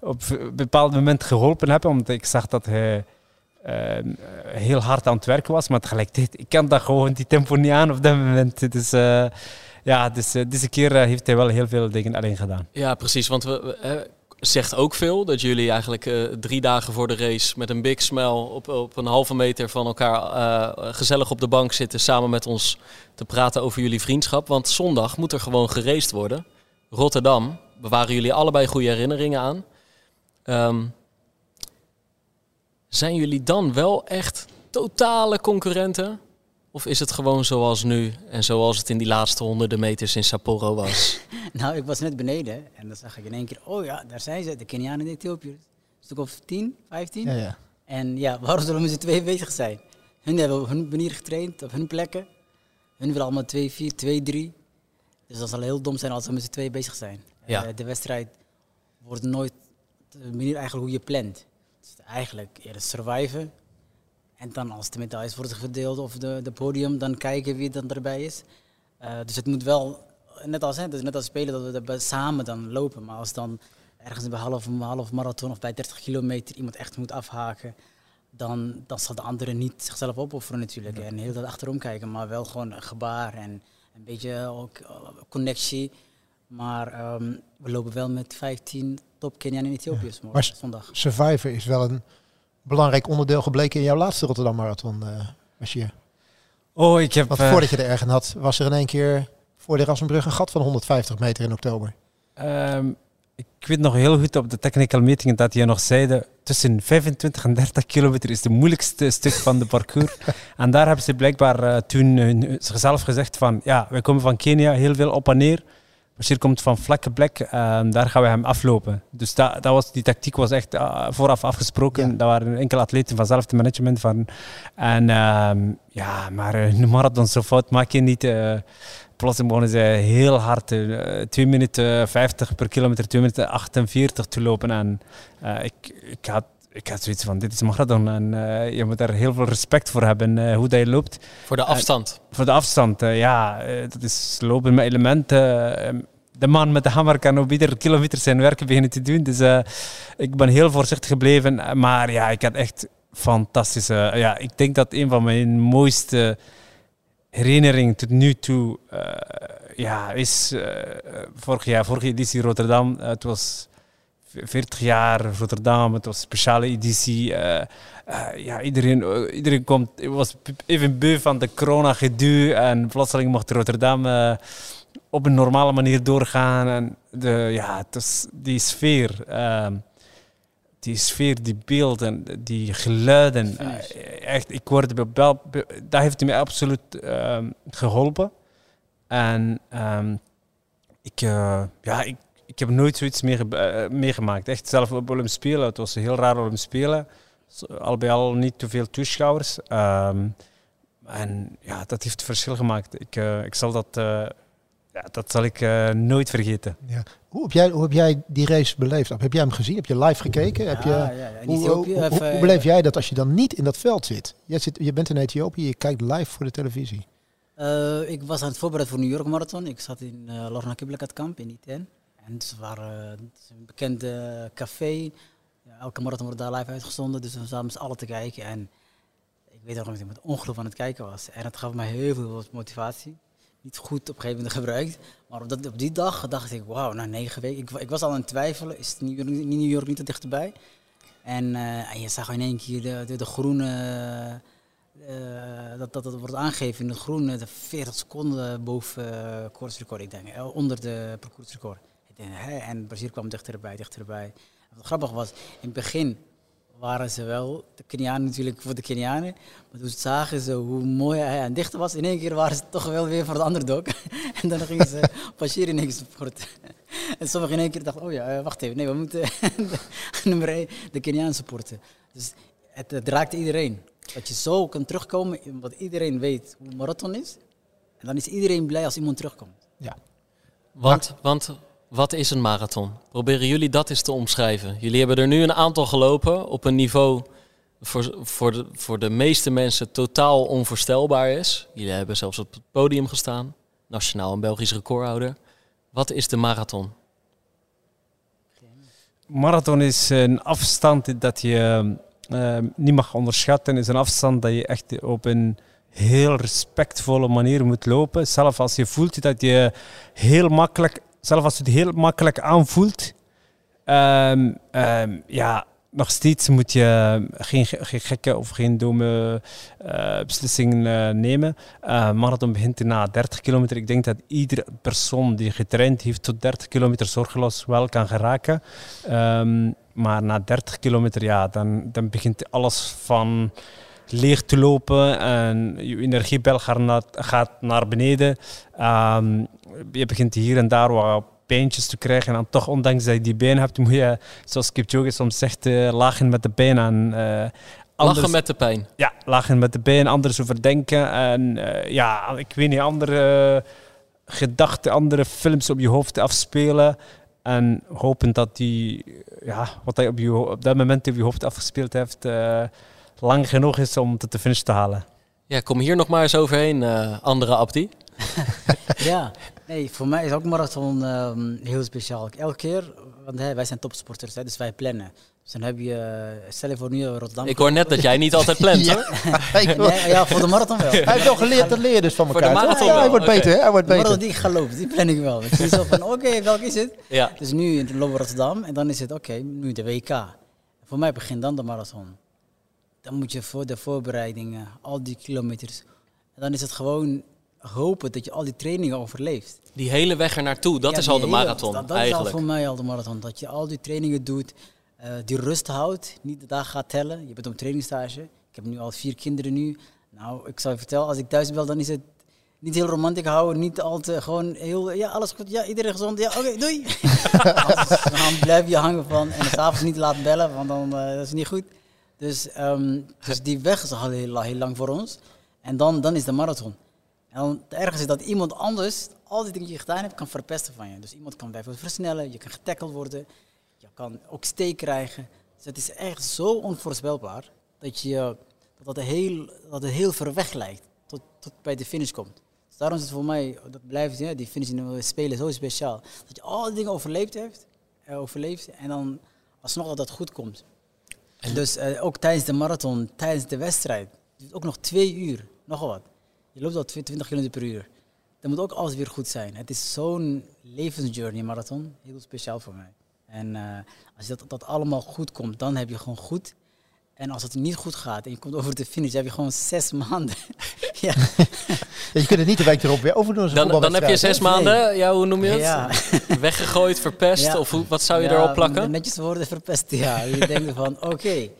op een bepaald moment geholpen hebben. Omdat ik zag dat hij eh, heel hard aan het werken was. Maar tegelijkertijd, ik kan dat gewoon, die tempo niet aan op dat moment. Dus eh, ja, dus, deze keer eh, heeft hij wel heel veel dingen alleen gedaan. Ja, precies. Want we, zegt ook veel dat jullie eigenlijk eh, drie dagen voor de race met een big smile op, op een halve meter van elkaar gezellig op de bank zitten samen met ons te praten over jullie vriendschap. Want zondag moet er gewoon geraced worden. Rotterdam, bewaren jullie allebei goede herinneringen aan. Ehm, zijn jullie dan wel echt totale concurrenten? Of is het gewoon zoals nu en zoals het in die laatste honderden meters in Sapporo was? nou, ik was net beneden en dan zag ik in één keer, oh ja, daar zijn ze, de Kenianen en Ethiopiërs. Een stuk of 10, 15. Ja, ja. En ja, waarom zullen z'n twee bezig zijn? Hun hebben op hun manier getraind, op hun plekken. Hun willen allemaal 2, 4, 2, 3. Dus dat zal heel dom zijn als we met z'n twee bezig zijn. Ja. Uh, de wedstrijd wordt nooit de manier eigenlijk hoe je plant. Dus eigenlijk eerst surviven. En dan als de medailles worden verdeeld of de, de podium, dan kijken wie dan erbij is. Uh, dus het moet wel, net als, hè, dus net als spelen, dat we samen dan lopen. Maar als dan ergens bij half, half marathon of bij 30 kilometer iemand echt moet afhaken, dan, dan zal de andere niet zichzelf opofferen natuurlijk. En heel dat achterom kijken, maar wel gewoon een gebaar en een beetje ook uh, connectie. Maar um, we lopen wel met 15 top Kenianen en Ethiopiërs ja. morgen, zondag. Survivor is wel een belangrijk onderdeel gebleken in jouw laatste Rotterdam Marathon, uh, Bashir. Oh, ik heb... Want voordat je er ergens had, was er in één keer voor de Rassenbrug een gat van 150 meter in oktober. Um, ik weet nog heel goed op de technical meeting dat je nog zeiden tussen 25 en 30 kilometer is het moeilijkste stuk van de parcours. en daar hebben ze blijkbaar uh, toen uh, zichzelf gezegd van ja, wij komen van Kenia, heel veel op en neer. Bashir komt van vlakke plek, uh, daar gaan we hem aflopen. Dus dat, dat was, die tactiek was echt uh, vooraf afgesproken. Ja. Dat waren enkele atleten van zelf management van. En uh, ja, maar een marathon zo fout maak je niet. Uh, plotseling begonnen ze heel hard, 2 minuten 50 per kilometer, 2 minuten 48 te lopen. En ik, ik had ik had zoiets van, dit is marathon en uh, je moet daar heel veel respect voor hebben, uh, hoe dat je loopt. Voor de afstand? Uh, voor de afstand, ja. dat is lopen met elementen. de man met de hamer kan op iedere kilometer zijn werk beginnen te doen. Dus ik ben heel voorzichtig gebleven. Maar ja, ik had echt fantastische... ja, ik denk dat een van mijn mooiste herinneringen tot nu toe ja, is vorig jaar, vorige editie Rotterdam. het was 40 jaar Rotterdam, het was een speciale editie. Uh, uh, ja, iedereen, uh, iedereen komt, was even beu van de corona-gedoe en plotseling mocht Rotterdam op een normale manier doorgaan. En de, ja, die sfeer, ehm, die sfeer, die beelden, die geluiden. echt, ik word dat heeft me absoluut ehm, geholpen. En um, ik, ja, ik ik heb nooit zoiets meer uh, meegemaakt. Echt zelf op Olympisch Spelen. Het was heel raar Olympisch Spelen. Al bij al niet te veel toeschouwers. Um, en ja, dat heeft verschil gemaakt. Ik, uh, ik zal dat, uh, ja, dat zal ik nooit vergeten. Ja. Hoe, heb jij, hoe heb jij die race beleefd? Heb jij hem gezien? Heb je live gekeken? Ja, heb je, ja, ja. Hoe, hoe, hoe, hoe, beleef jij dat als je dan niet in dat veld zit? Je, zit, je bent in Ethiopië, je kijkt live voor de televisie. ik was aan het voorbereiden voor New York Marathon. Ik zat in uh, Lorna Kiblakat Kamp in Iten. En ze waren een bekende café. Elke marathon wordt daar live uitgezonden, dus we zaten met z'n allen te kijken. En ik weet nog dat ik met ongeluk aan het kijken was. En het gaf mij heel veel motivatie. Niet goed op een gegeven moment gebruikt. Maar op, dat, op die dag dacht ik, wauw, na negen weken. Ik, ik, was al aan het twijfelen, is New York, New York niet te dichterbij? En, uh, en je zag in één keer de, groene... Uh, dat, dat, dat wordt aangegeven in het groen, de 40 seconden boven uh, koersrecord, ik denk, onder de parcoursrecord. En Brazil kwam dichterbij, dichterbij. Wat grappig was, in het begin waren ze wel, de Kenianen natuurlijk voor de Kenianen, maar toen zagen ze hoe mooi hij aan dichter was, in één keer waren ze toch wel weer voor de underdog. en dan gingen ze passeren in één keer supporten. en sommigen in één keer dachten, oh ja, wacht even, nee, we moeten nummer 1 de Kenianen supporten. Dus het, het raakte iedereen. Dat je zo kan terugkomen, wat iedereen weet hoe marathon is. En dan is iedereen blij als iemand terugkomt. Ja. Want, want wat is een marathon? Proberen jullie dat eens te omschrijven. Jullie hebben er nu een aantal gelopen op een niveau voor, voor, de, voor de meeste mensen totaal onvoorstelbaar is. Jullie hebben zelfs op het podium gestaan, nationaal en Belgisch recordhouder. Wat is de marathon? Marathon is een afstand dat je uh, niet mag onderschatten. is een afstand dat je echt op een heel respectvolle manier moet lopen. Zelfs als je voelt dat je heel makkelijk zelfs als het heel makkelijk aanvoelt, um, um, ja, nog steeds moet je geen, geen gekke of geen dome uh, beslissingen uh, nemen. Uh, marathon begint na 30 kilometer. Ik denk dat iedere persoon die getraind heeft tot 30 kilometer zorgeloos wel kan geraken. Um, maar na 30 kilometer, ja, dan, dan begint alles van leeg te lopen en je energiebel gaat naar, gaat naar beneden. Ehm, je begint hier en daar wat pijntjes te krijgen. En dan toch, ondanks dat je die been hebt, moet je, zoals Kipchoge soms zegt, uh, lachen met de pijn aan. Uh, lachen met de pijn? Ja, lachen met de pijn, anders overdenken. En uh, ja, ik weet niet, andere gedachten, andere films op je hoofd afspelen. En hopen dat die, ja, wat hij op, je, op dat moment op je hoofd afgespeeld heeft, lang genoeg is om het te finish te halen. Ja, kom hier nog maar eens overheen, andere Abdi. ja, nee, voor mij is ook marathon um, heel speciaal. Elke keer, want hey, wij zijn topsporters, hè, dus wij plannen. Dus dan heb je, uh, stel je voor nu Rotterdam. Ik hoor net dat jij niet altijd plant, ja. hoor. ja, voor de marathon wel. Hij heeft wel geleerd dat leren dus van elkaar. Voor de marathon ja, hij wordt beter, hè? Hij wordt beter. De marathon die ik ga lopen, die plan ik wel. Ik zie zo van, oké, okay, welke is het? Ja. Dus nu in lopen Rotterdam en dan is het, oké, okay, nu de WK. Voor mij begint dan de marathon. Dan moet je voor de voorbereidingen, al die kilometers. En dan is het gewoon hopen dat je al die trainingen overleeft. Die hele weg er naartoe, dat is al de marathon dat, dat eigenlijk. is al voor mij al de marathon. Dat je al die trainingen doet, uh, die rust houdt, niet de dag gaat tellen. Je bent op trainingstage. Ik heb nu al vier kinderen nu. Nou, ik zou je vertellen, als ik thuis bel, dan is het niet heel romantisch houden, niet al te gewoon heel, ja, alles goed, ja, iedereen gezond, ja, oké, okay, doei. dan blijf je hangen van en s'avonds niet laten bellen, want dan uh, dat is niet goed. Dus, um, dus die weg is al heel, heel lang voor ons. En dan, dan is de marathon. En dan ergens is dat iemand anders al die dingen die je gedaan hebt, kan verpesten van je. Dus iemand kan bijvoorbeeld versnellen, je kan getackeld worden, je kan ook steek krijgen. Dus het is echt zo onvoorspelbaar dat, je, dat, het, heel, dat het heel ver weg lijkt tot, tot bij de finish komt. Dus daarom is het voor mij, dat blijft, ja, die finish in de Spelen zo speciaal. Dat je al die dingen overleefd heeft, uh, overleeft en dan alsnog dat dat goed komt. En dus uh, ook tijdens de marathon, tijdens de wedstrijd, ook nog twee uur, nogal wat. Je loopt al 20 km per uur. Dan moet ook alles weer goed zijn. Het is zo'n levensjourney marathon. Heel speciaal voor mij. En uh, als dat, dat allemaal goed komt, dan heb je gewoon goed. En als het niet goed gaat en je komt over de finish, heb je gewoon zes maanden. ja. je kunt het niet de week erop weer overdoen. Dan, dan heb je zes maanden, ja, hoe noem je het? Ja. Weggegooid, verpest? Ja. Of hoe, wat zou je ja, erop plakken? Netjes woorden verpest, ja. Je denkt van, oké. Okay.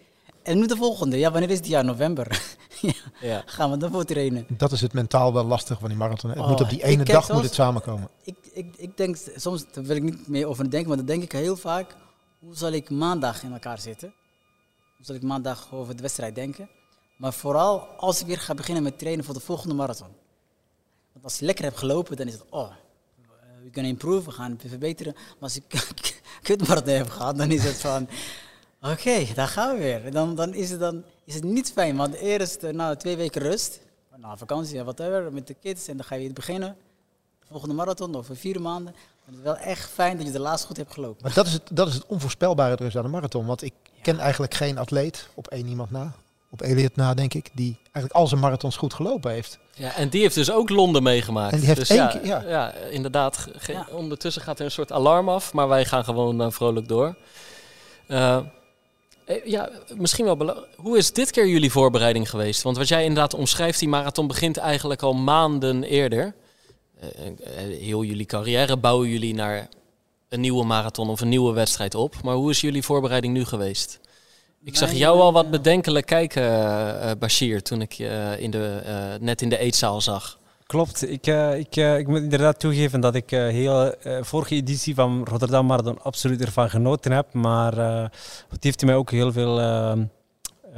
En nu de volgende. Ja, wanneer is het jaar? November. ja. Gaan we daarvoor trainen. Dat is het mentaal wel lastig van die marathon. Het moet op die ene dag moet het samenkomen. Ik, ik, ik denk, soms daar wil ik niet meer over denken, maar dan denk ik heel vaak, hoe zal ik maandag in elkaar zitten? Hoe zal ik maandag over de wedstrijd denken? Maar vooral als ik weer ga beginnen met trainen voor de volgende marathon. Want als je lekker hebt gelopen, dan is het, oh, we kunnen improve, we gaan verbeteren. Maar als ik kut marathon heb gehad, dan is het van, oké, okay, daar gaan we weer. Dan, dan is het dan is het niet fijn, want eerst na twee weken rust, na vakantie, whatever, met de kids, en dan ga je weer beginnen. De volgende marathon over vier maanden. Dan is het wel echt fijn dat je de laatste goed hebt gelopen. Maar dat is het, dat is het onvoorspelbare dus aan de marathon. Want ik ken eigenlijk geen atleet, op één iemand na, op Elliot na denk ik, die eigenlijk al zijn marathons goed gelopen heeft. Ja, en die heeft dus ook Londen meegemaakt. En die heeft dus één ja, keer, ja. ja, inderdaad. Ja. Ondertussen gaat er een soort alarm af, maar wij gaan gewoon uh, vrolijk door. Uh, ja, misschien wel Hoe is dit keer jullie voorbereiding geweest? Want wat jij inderdaad omschrijft, die marathon begint eigenlijk al maanden eerder. Uh, heel jullie carrière bouwen jullie naar een nieuwe marathon of een nieuwe wedstrijd op. Maar hoe is jullie voorbereiding nu geweest? Ik zag jou al wat bedenkelijk kijken, Bashir, toen ik je in de, net in de eetzaal zag. Klopt. Ik, uh, ik, uh, ik moet inderdaad toegeven dat ik uh, heel vorige editie van Rotterdam Marathon absoluut ervan genoten heb. Maar het heeft mij ook heel veel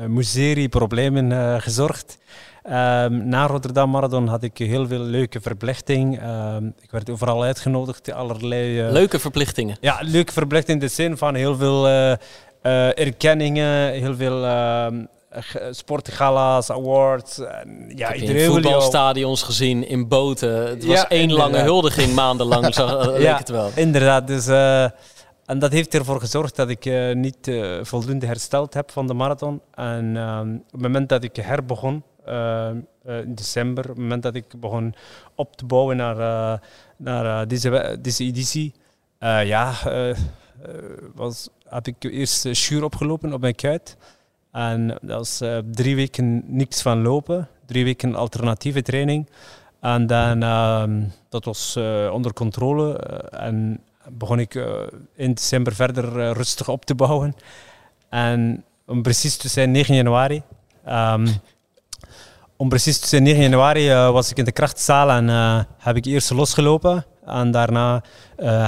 muserie-problemen gezorgd. Um, na Rotterdam Marathon had ik heel veel leuke verplichting. Um, ik werd overal uitgenodigd, allerlei... leuke verplichtingen? Ja, leuke verplichtingen in de zin van heel veel erkenningen, heel veel ehm, sportgala's, awards. ja, ik heb voetbalstadions gezien in boten. Het was één lange huldiging maandenlang, leek ja, het wel. Inderdaad, dus... Uh, en dat heeft ervoor gezorgd dat ik uh, niet uh, voldoende hersteld heb van de marathon. En ehm, op het moment dat ik herbegon, in december, op het moment dat ik begon op te bouwen naar, naar deze, deze editie, ja, was, had ik eerst schuur opgelopen op mijn kuit. En dat was uh, drie weken niks van lopen, drie weken alternatieve training. En dan, uh, dat was uh, onder controle. Uh, en begon ik in december verder rustig op te bouwen. En om precies te zijn, 9 januari, um, om precies te zijn, 9 januari was ik in de krachtzaal en heb ik eerst losgelopen. En daarna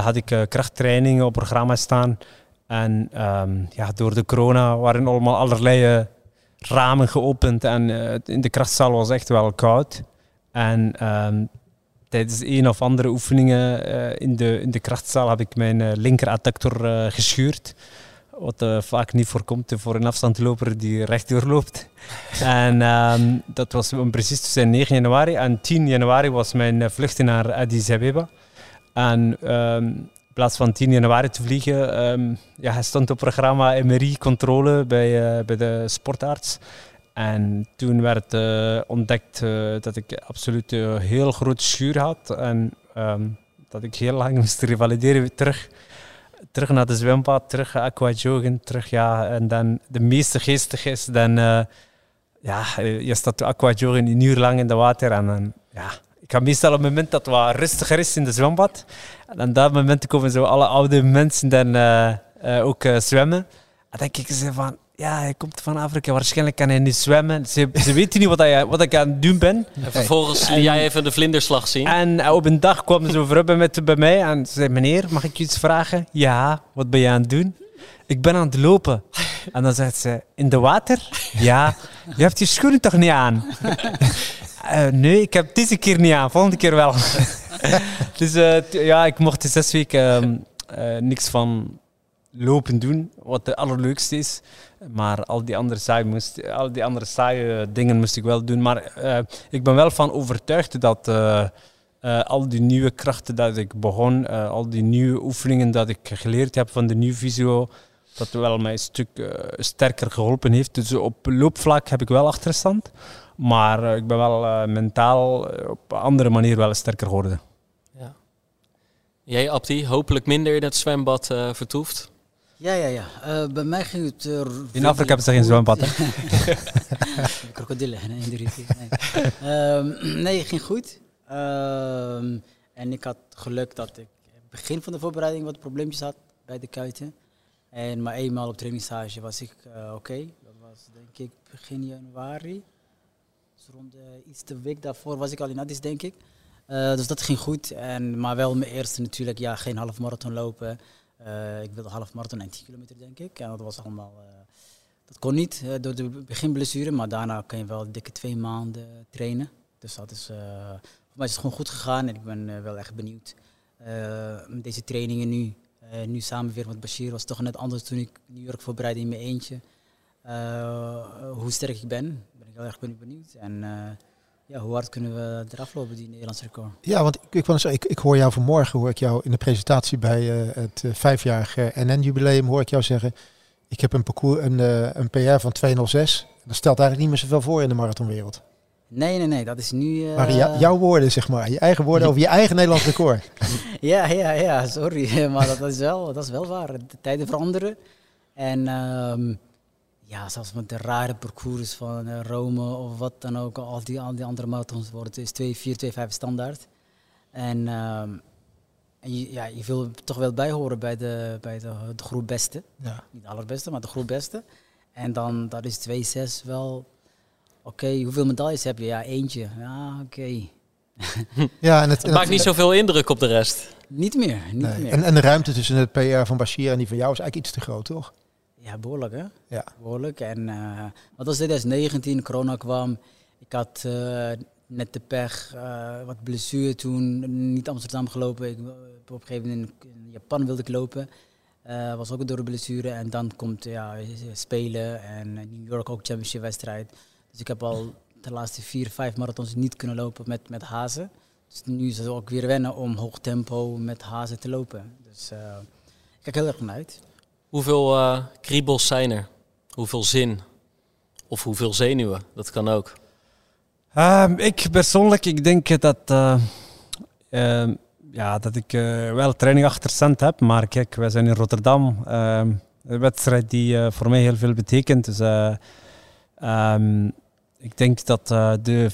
had ik krachttrainingen op programma staan. En um, ja, door de corona waren allemaal allerlei ramen geopend. En in de krachtzaal was echt wel koud. En um, tijdens een of andere oefeningen in, de, in de krachtzaal heb ik mijn linkeradductor geschuurd. Wat vaak niet voorkomt voor een afstandloper die rechtdoor loopt. en um, dat was om precies te zijn 9 januari. En 10 januari was mijn vlucht naar Addis Abeba. En plaats van 10 januari te vliegen, um, ja, hij stond op programma MRI-controle bij, uh, bij de sportarts. En toen werd uh, ontdekt uh, dat ik absoluut een heel groot schuur had. En um, dat ik heel lang moest revalideren terug terug naar de zwembad, terug aquajoggen, terug ja. En dan de meeste geestig is, dan ja, je staat aquajoggen een uur lang in de water en dan ja. Ik ga meestal op het moment dat het wat rustiger is in de zwembad. En op dat moment komen zo alle oude mensen dan uh, uh, ook zwemmen. En dan denk ik ze van, ja, hij komt van Afrika, waarschijnlijk kan hij niet zwemmen. Ze, ze weten niet wat, hij, wat ik aan het doen ben. En vervolgens liet jij even de vlinderslag zien. En op een dag kwam ze over met, bij mij en ze zei, meneer, mag ik je iets vragen? Ja, wat ben je aan het doen? Ik ben aan het lopen. En dan zegt ze, in de water? Ja, je hebt je schoenen toch niet aan? Uh, nee, ik heb deze keer niet aan, volgende keer wel. dus uh, ja, ik mocht de zes weken uh, niks van lopen doen, wat de allerleukste is. Maar al die andere saaie, moest, al die andere saaie dingen moest ik wel doen. Maar ik ben wel van overtuigd dat al die nieuwe krachten dat ik begon, al die nieuwe oefeningen dat ik geleerd heb van de nieuwe visio, dat wel mij een stuk sterker geholpen heeft. Dus op loopvlak heb ik wel achterstand. Maar ik ben wel mentaal op een andere manier wel sterker geworden. Ja. Jij, Abdi, hopelijk minder in het zwembad vertoefd? Ja, ja, ja. Uh, bij mij ging het. Uh, in Afrika hebben ze geen zwembad, hè? Krokodillen, in de rivier. Nee, um, nee het ging goed. Um, en ik had geluk dat ik begin van de voorbereiding wat probleempjes had bij de kuiten. En maar eenmaal op trainingsstage was ik uh, oké. Okay. Dat was denk ik begin januari. Rond iets de week daarvoor was ik al in Addis, denk ik. dus dat ging goed. En, maar wel mijn eerste natuurlijk, ja, geen half marathon lopen. Uh, ik wilde half marathon en 10 kilometer, denk ik. En dat was allemaal. Dat kon niet door de beginblessure, maar daarna kan je wel dikke twee maanden trainen. Dus dat is. voor mij is het gewoon goed gegaan en ik ben wel echt benieuwd. deze trainingen nu, nu samen weer met Bashir, was toch net anders toen ik New York voorbereidde in mijn eentje. hoe sterk ik ben, heel erg benieuwd. En ja, hoe hard kunnen we eraf lopen, die Nederlandse record? Ja, want ik, ik, ik, ik hoor jou vanmorgen, hoor ik jou in de presentatie bij uh, het uh, vijfjarige NN-jubileum, hoor ik jou zeggen, ik heb een parcours, een, een PR van 206. Dat stelt eigenlijk niet meer zoveel voor in de marathonwereld. Nee, nee, nee, dat is nu... Maar jouw woorden, zeg maar, je eigen woorden over je eigen Nederlands record. ja, ja, ja, sorry, maar dat is wel, dat is wel waar. De tijden veranderen. En... Um, ja, zelfs met de rare parcours van uh, Rome of wat dan ook, al die, al die andere marathons worden het is 2, 4, 2, 5 standaard. En, um, en je, ja, je wil toch wel bijhoren bij de, bij de, de groep beste. Ja. Niet de allerbeste, maar de groep beste. En dan dat is 2, 6 wel. Oké, okay, hoeveel medailles heb je? Ja, eentje. Ja, oké. Okay. ja, en het, het maakt niet zoveel indruk op de rest. Niet meer. Niet nee. meer. En, en de ruimte tussen het PR van Bashir en die van jou is eigenlijk iets te groot, toch? Ja, behoorlijk hè? Ja. Behoorlijk. En uh, wat was 2019, corona kwam. Ik had uh, net de pech, uh, wat blessure toen, niet Amsterdam gelopen. Ik, op een gegeven moment in Japan wilde ik lopen. was ook door de blessure. En dan komt ja, spelen en New York ook championship wedstrijd. Dus ik heb al de laatste vier, vijf marathons niet kunnen lopen met, met hazen. Dus nu is het ook weer wennen om hoog tempo met hazen te lopen. Dus ik kijk heel erg naar uit. Hoeveel uh, kriebels zijn er? Hoeveel zin? Of hoeveel zenuwen? Dat kan ook. Um, ik persoonlijk, ik denk dat, uh, uh, ja, dat ik eh, wel training achterstand heb. Maar kijk, wij zijn in Rotterdam. Ehm, een wedstrijd die eh, voor mij heel veel betekent. Dus ik denk dat de,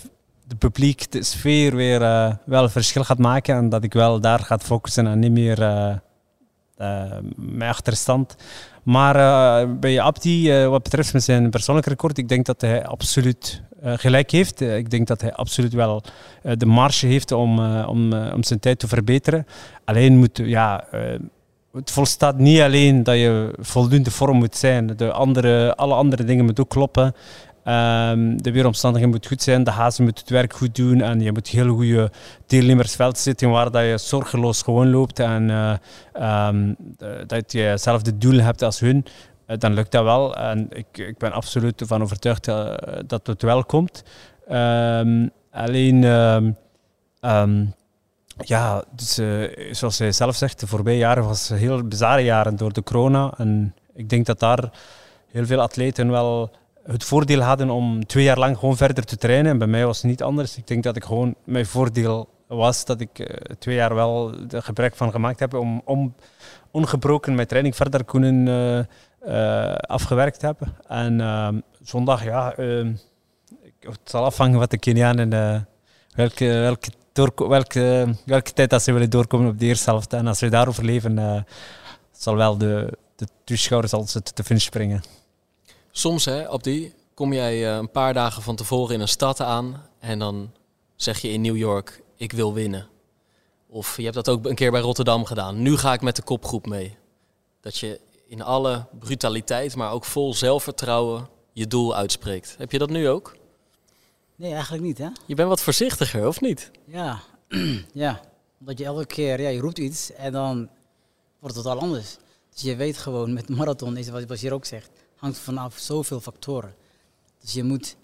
de publiek, de sfeer weer wel verschil gaat maken. En dat ik wel daar ga focussen en niet meer mijn achterstand. Maar uh, bij Abdi, uh, wat betreft zijn persoonlijk record, ik denk dat hij absoluut eh, gelijk heeft. Eh, ik denk dat hij absoluut wel eh, de marge heeft om, eh, om, eh, om zijn tijd te verbeteren. Alleen moet, ja, eh, het volstaat niet alleen dat je voldoende vorm moet zijn. De andere, alle andere dingen moeten ook kloppen. Ehm, de weeromstandigheden moeten goed zijn, de hazen moeten het werk goed doen en je moet heel goede deelnemersveld zitten waar dat je zorgeloos gewoon loopt en eh, ehm, dat je hetzelfde doel hebt als hun, eh, dan lukt dat wel. En ik, ik ben absoluut ervan overtuigd eh, dat het wel komt. Ehm, alleen, ja, dus, zoals hij zelf zegt, de voorbije jaren was heel bizarre jaren door de corona. En ik denk dat daar heel veel atleten wel het voordeel hadden om twee jaar lang gewoon verder te trainen. En bij mij was het niet anders. Ik denk dat ik gewoon mijn voordeel was dat ik eh, twee jaar wel er gebruik van gemaakt heb om, om ongebroken mijn training verder kunnen eh, eh, afgewerkt hebben. En ehm, zondag, ja, ehm, het zal afhangen wat de Kenianen, welke, welke, welke, tijd dat ze willen doorkomen op de eerste helft. En als we daarover leven, zal wel de, de toeschouwers zitten te finish springen. Soms, hè, Abdi, kom jij eh, een paar dagen van tevoren in een stad aan en dan zeg je in New York, ik wil winnen. Of je hebt dat ook een keer bij Rotterdam gedaan. Nu ga ik met de kopgroep mee. Dat je in alle brutaliteit, maar ook vol zelfvertrouwen je doel uitspreekt. Heb je dat nu ook? Nee, eigenlijk niet, hè? Je bent wat voorzichtiger, of niet? Ja, ja. Omdat je elke keer, ja, je roept iets en dan wordt het totaal anders. Dus je weet gewoon, met marathon is wat Bashir ook zegt, hangt vanaf zoveel factoren. Dus je moet,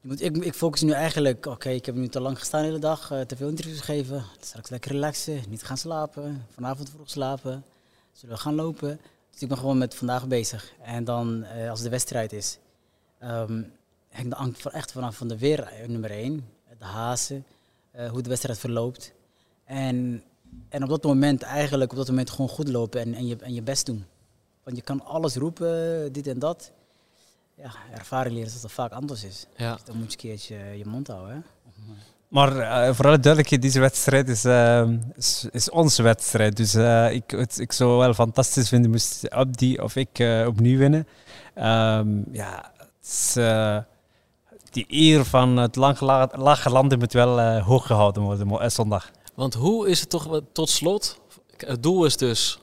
je moet ik, ik focus nu eigenlijk, oké, ik heb nu te lang gestaan de hele dag, eh, te veel interviews gegeven, straks lekker relaxen, niet gaan slapen, vanavond vroeg slapen, zullen we gaan lopen. Dus ik ben gewoon met vandaag bezig. En dan, eh, als de wedstrijd is, ehm hangt van echt vanaf van de weer eh, nummer één, de hazen, hoe de wedstrijd verloopt. En, en op dat moment eigenlijk, op dat moment gewoon goed lopen en, en, je, en je best doen. Want je kan alles roepen, dit en dat. Ja, ervaring leren dat het vaak anders is. Ja. Dus dan moet je een keertje je mond houden. Hè? Maar eh, voor alle duidelijkheid, deze wedstrijd is, eh, is, is onze wedstrijd. Dus eh, ik, het, ik zou wel fantastisch vinden moest Abdi of ik eh, opnieuw winnen. Ehm, ja, het is, die eer van het lage landen moet wel eh, hoog gehouden worden zondag. Want hoe is het toch tot slot? Het doel is dus,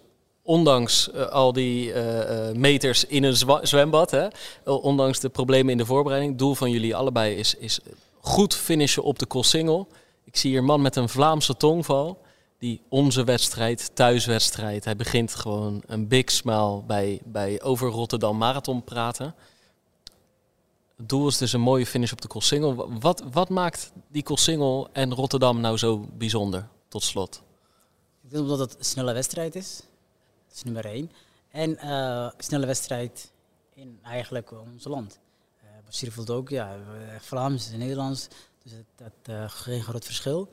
ondanks eh, al die eh, eh, meters in een zwembad, hè, ondanks de problemen in de voorbereiding, het doel van jullie allebei is, is goed finishen op de Koolsingel. Ik zie hier een man met een Vlaamse tongval, die onze wedstrijd, thuiswedstrijd, hij begint gewoon een big smile bij, bij over Rotterdam Marathon praten. Het doel is dus een mooie finish op de Koolsingel. Wat, wat maakt die Koolsingel en Rotterdam nou zo bijzonder, tot slot? Ik denk omdat het een snelle wedstrijd is. Dat is nummer één. En eh, snelle wedstrijd in eigenlijk ons land. Uh, voelt ook, ja, Vlaams en Nederlands. Dus dat, eh, geen groot verschil.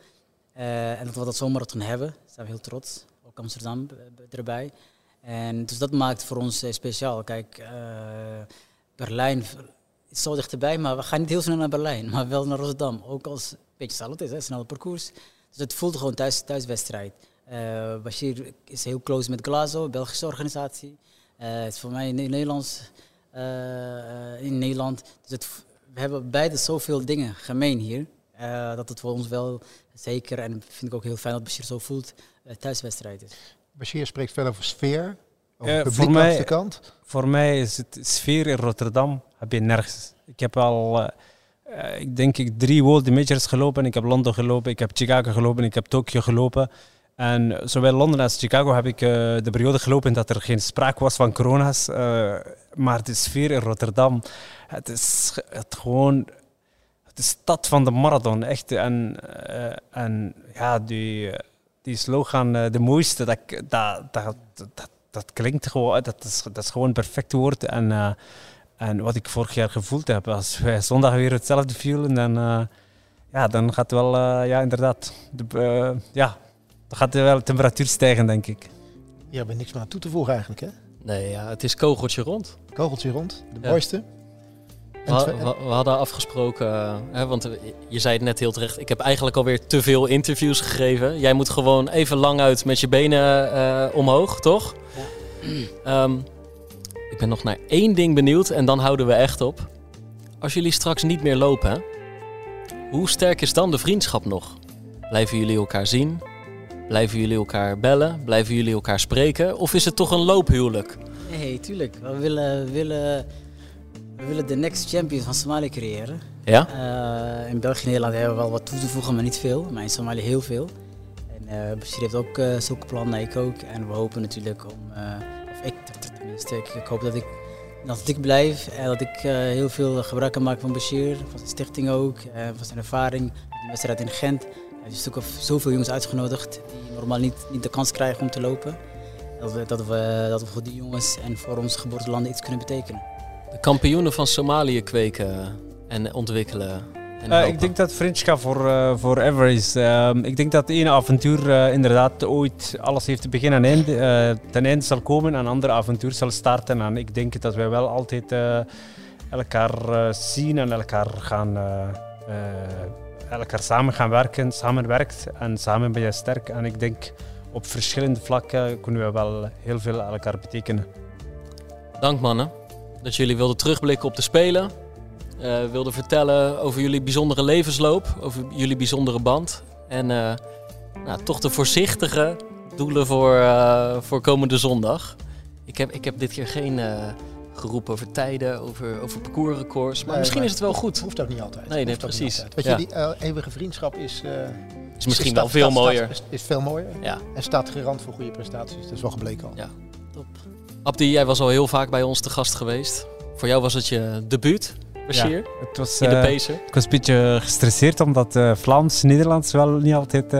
En dat we dat zomaar hebben, zijn we heel trots. Ook Amsterdam erbij. En dus dat maakt voor ons speciaal. Kijk, Berlijn is zo dichterbij, maar we gaan niet heel snel naar Berlijn, maar wel naar Rotterdam. Ook als het een beetje is, hè, snel parcours. Dus het voelt gewoon thuis, thuiswedstrijd. Uh, Bashir is heel close met Glazo, Belgische organisatie. Uh, het is voor mij ne Nederlands uh, in Nederland. Dus het, we hebben beide zoveel dingen gemeen hier. Uh, dat het voor ons wel zeker, en vind ik ook heel fijn dat Bashir zo voelt, thuiswedstrijd is. Bashir spreekt veel over sfeer. Over Uh, publiek voor, mij, de kant. voor mij is het sfeer in Rotterdam heb je nergens. Ik heb al, uh, ik denk ik drie World Majors gelopen. Ik heb Londen gelopen, ik heb Chicago gelopen, ik heb Tokio gelopen. En zowel Londen als Chicago heb ik uh, de periode gelopen dat er geen sprake was van corona's. Uh, maar de sfeer in Rotterdam, het is het gewoon de stad van de marathon. Echt. En, uh, en ja, die, die slogan, de mooiste, dat, dat, dat, dat, dat klinkt gewoon, dat is, dat is gewoon een perfect woord. En, en wat ik vorig jaar gevoeld heb, als wij zondag weer hetzelfde vielen, dan, ja, dan gaat wel, ja, inderdaad, de, ja, dan gaat er wel de temperatuur stijgen, denk ik. Je hebt er niks meer aan toe te voegen eigenlijk, hè? Nee, ja, het is kogeltje rond. Kogeltje rond, de ja. mooiste. We, we, we, hadden afgesproken, uh, hè, want je zei het net heel terecht, ik heb eigenlijk alweer te veel interviews gegeven. Jij moet gewoon even lang uit met je benen uh, omhoog, toch? Ja. Um, ik ben nog naar één ding benieuwd en dan houden we echt op. als jullie straks niet meer lopen, hè, hoe sterk is dan de vriendschap nog? Blijven jullie elkaar zien? Blijven jullie elkaar bellen? Blijven jullie elkaar spreken? Of is het toch een loophuwelijk? Nee, tuurlijk. We willen, we willen, we willen de next champion van Somalië creëren. Ja? Eh, in België en Nederland hebben we wel wat toe te voegen, maar niet veel. Maar in Somalië heel veel. En uh, Bashir heeft ook uh, zulke plannen, ik ook. En we hopen natuurlijk om, of ik tenminste, ik, ik, hoop dat ik, dat ik blijf en dat ik heel veel gebruik kan maken van Bashir, van zijn stichting ook, van zijn ervaring, de wedstrijd in Gent. Hij heeft natuurlijk zoveel jongens uitgenodigd die normaal niet, niet de kans krijgen om te lopen. Dat we, dat, we, dat we voor die jongens en voor onze geboortelanden iets kunnen betekenen. De kampioenen van Somalië kweken en ontwikkelen. En uh, ik denk dat vriendschap voor, uh, voor is. Uh, ik denk dat één avontuur uh, inderdaad ooit alles heeft te begin en einde, ten einde zal komen. En een ander avontuur zal starten. En ik denk dat wij wel altijd elkaar zien en elkaar gaan elkaar samen gaan werken, samenwerkt en samen ben je sterk. En ik denk op verschillende vlakken kunnen we wel heel veel elkaar betekenen. Dank mannen dat jullie wilden terugblikken op de Spelen. Uh, wilden vertellen over jullie bijzondere levensloop, over jullie bijzondere band. En uh, nou, toch de voorzichtige doelen voor, uh, voor komende zondag. Ik heb, ik heb dit keer geen geroepen over tijden, over, over parcoursrecords. Maar misschien is het wel goed. Hoeft ook niet altijd. Nee, nee precies. Weet je, die uh, eeuwige vriendschap is... Uh, is misschien wel veel mooier. is, is, veel mooier. Ja. En staat garant voor goede prestaties. Dat is wel gebleken al. Ja, top. Abdi, jij was al heel vaak bij ons te gast geweest. Voor jou was het je debuut, ja, het was, in de uh, Pacer. Ik was een beetje gestresseerd, omdat Vlaams-Nederlands wel niet altijd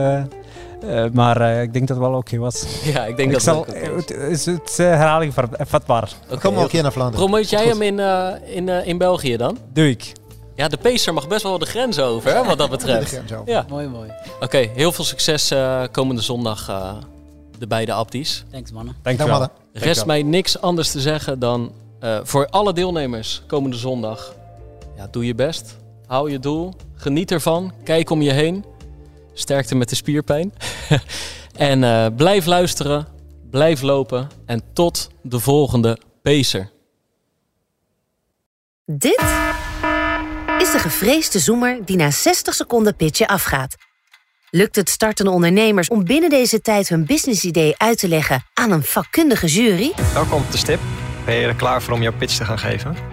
uh, maar uh, ik denk dat het wel oké okay was. Ja, ik denk ik dat zal, het ook Het is, het is uh, herhaling vatbaar. Okay, Kom ook keer naar Vlaanderen. Promoot jij hem in, in, in België dan? Doe ik. Ja, de Pacer mag best wel de grens over, hè, wat dat betreft. de grens over. Ja. Mooi, mooi. Oké, okay, heel veel succes komende zondag, de beide Abdi's. Thanks, mannen. Dank je wel. Rest mij niks anders te zeggen dan voor alle deelnemers komende zondag. Ja, doe je best. Hou je doel. Geniet ervan. Kijk om je heen. Sterkte met de spierpijn. en uh, blijf luisteren, blijf lopen en tot de volgende Pacer. Dit is de gevreesde zoemer die na 60 seconden pitchen afgaat. Lukt het startende ondernemers om binnen deze tijd hun businessidee uit te leggen aan een vakkundige jury? Welkom op de stip. Ben je er klaar voor om jouw pitch te gaan geven?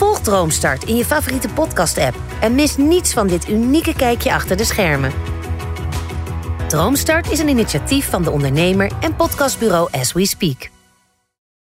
Volg Droomstart in je favoriete podcast-app en mis niets van dit unieke kijkje achter de schermen. Droomstart is een initiatief van de ondernemer en podcastbureau As We Speak.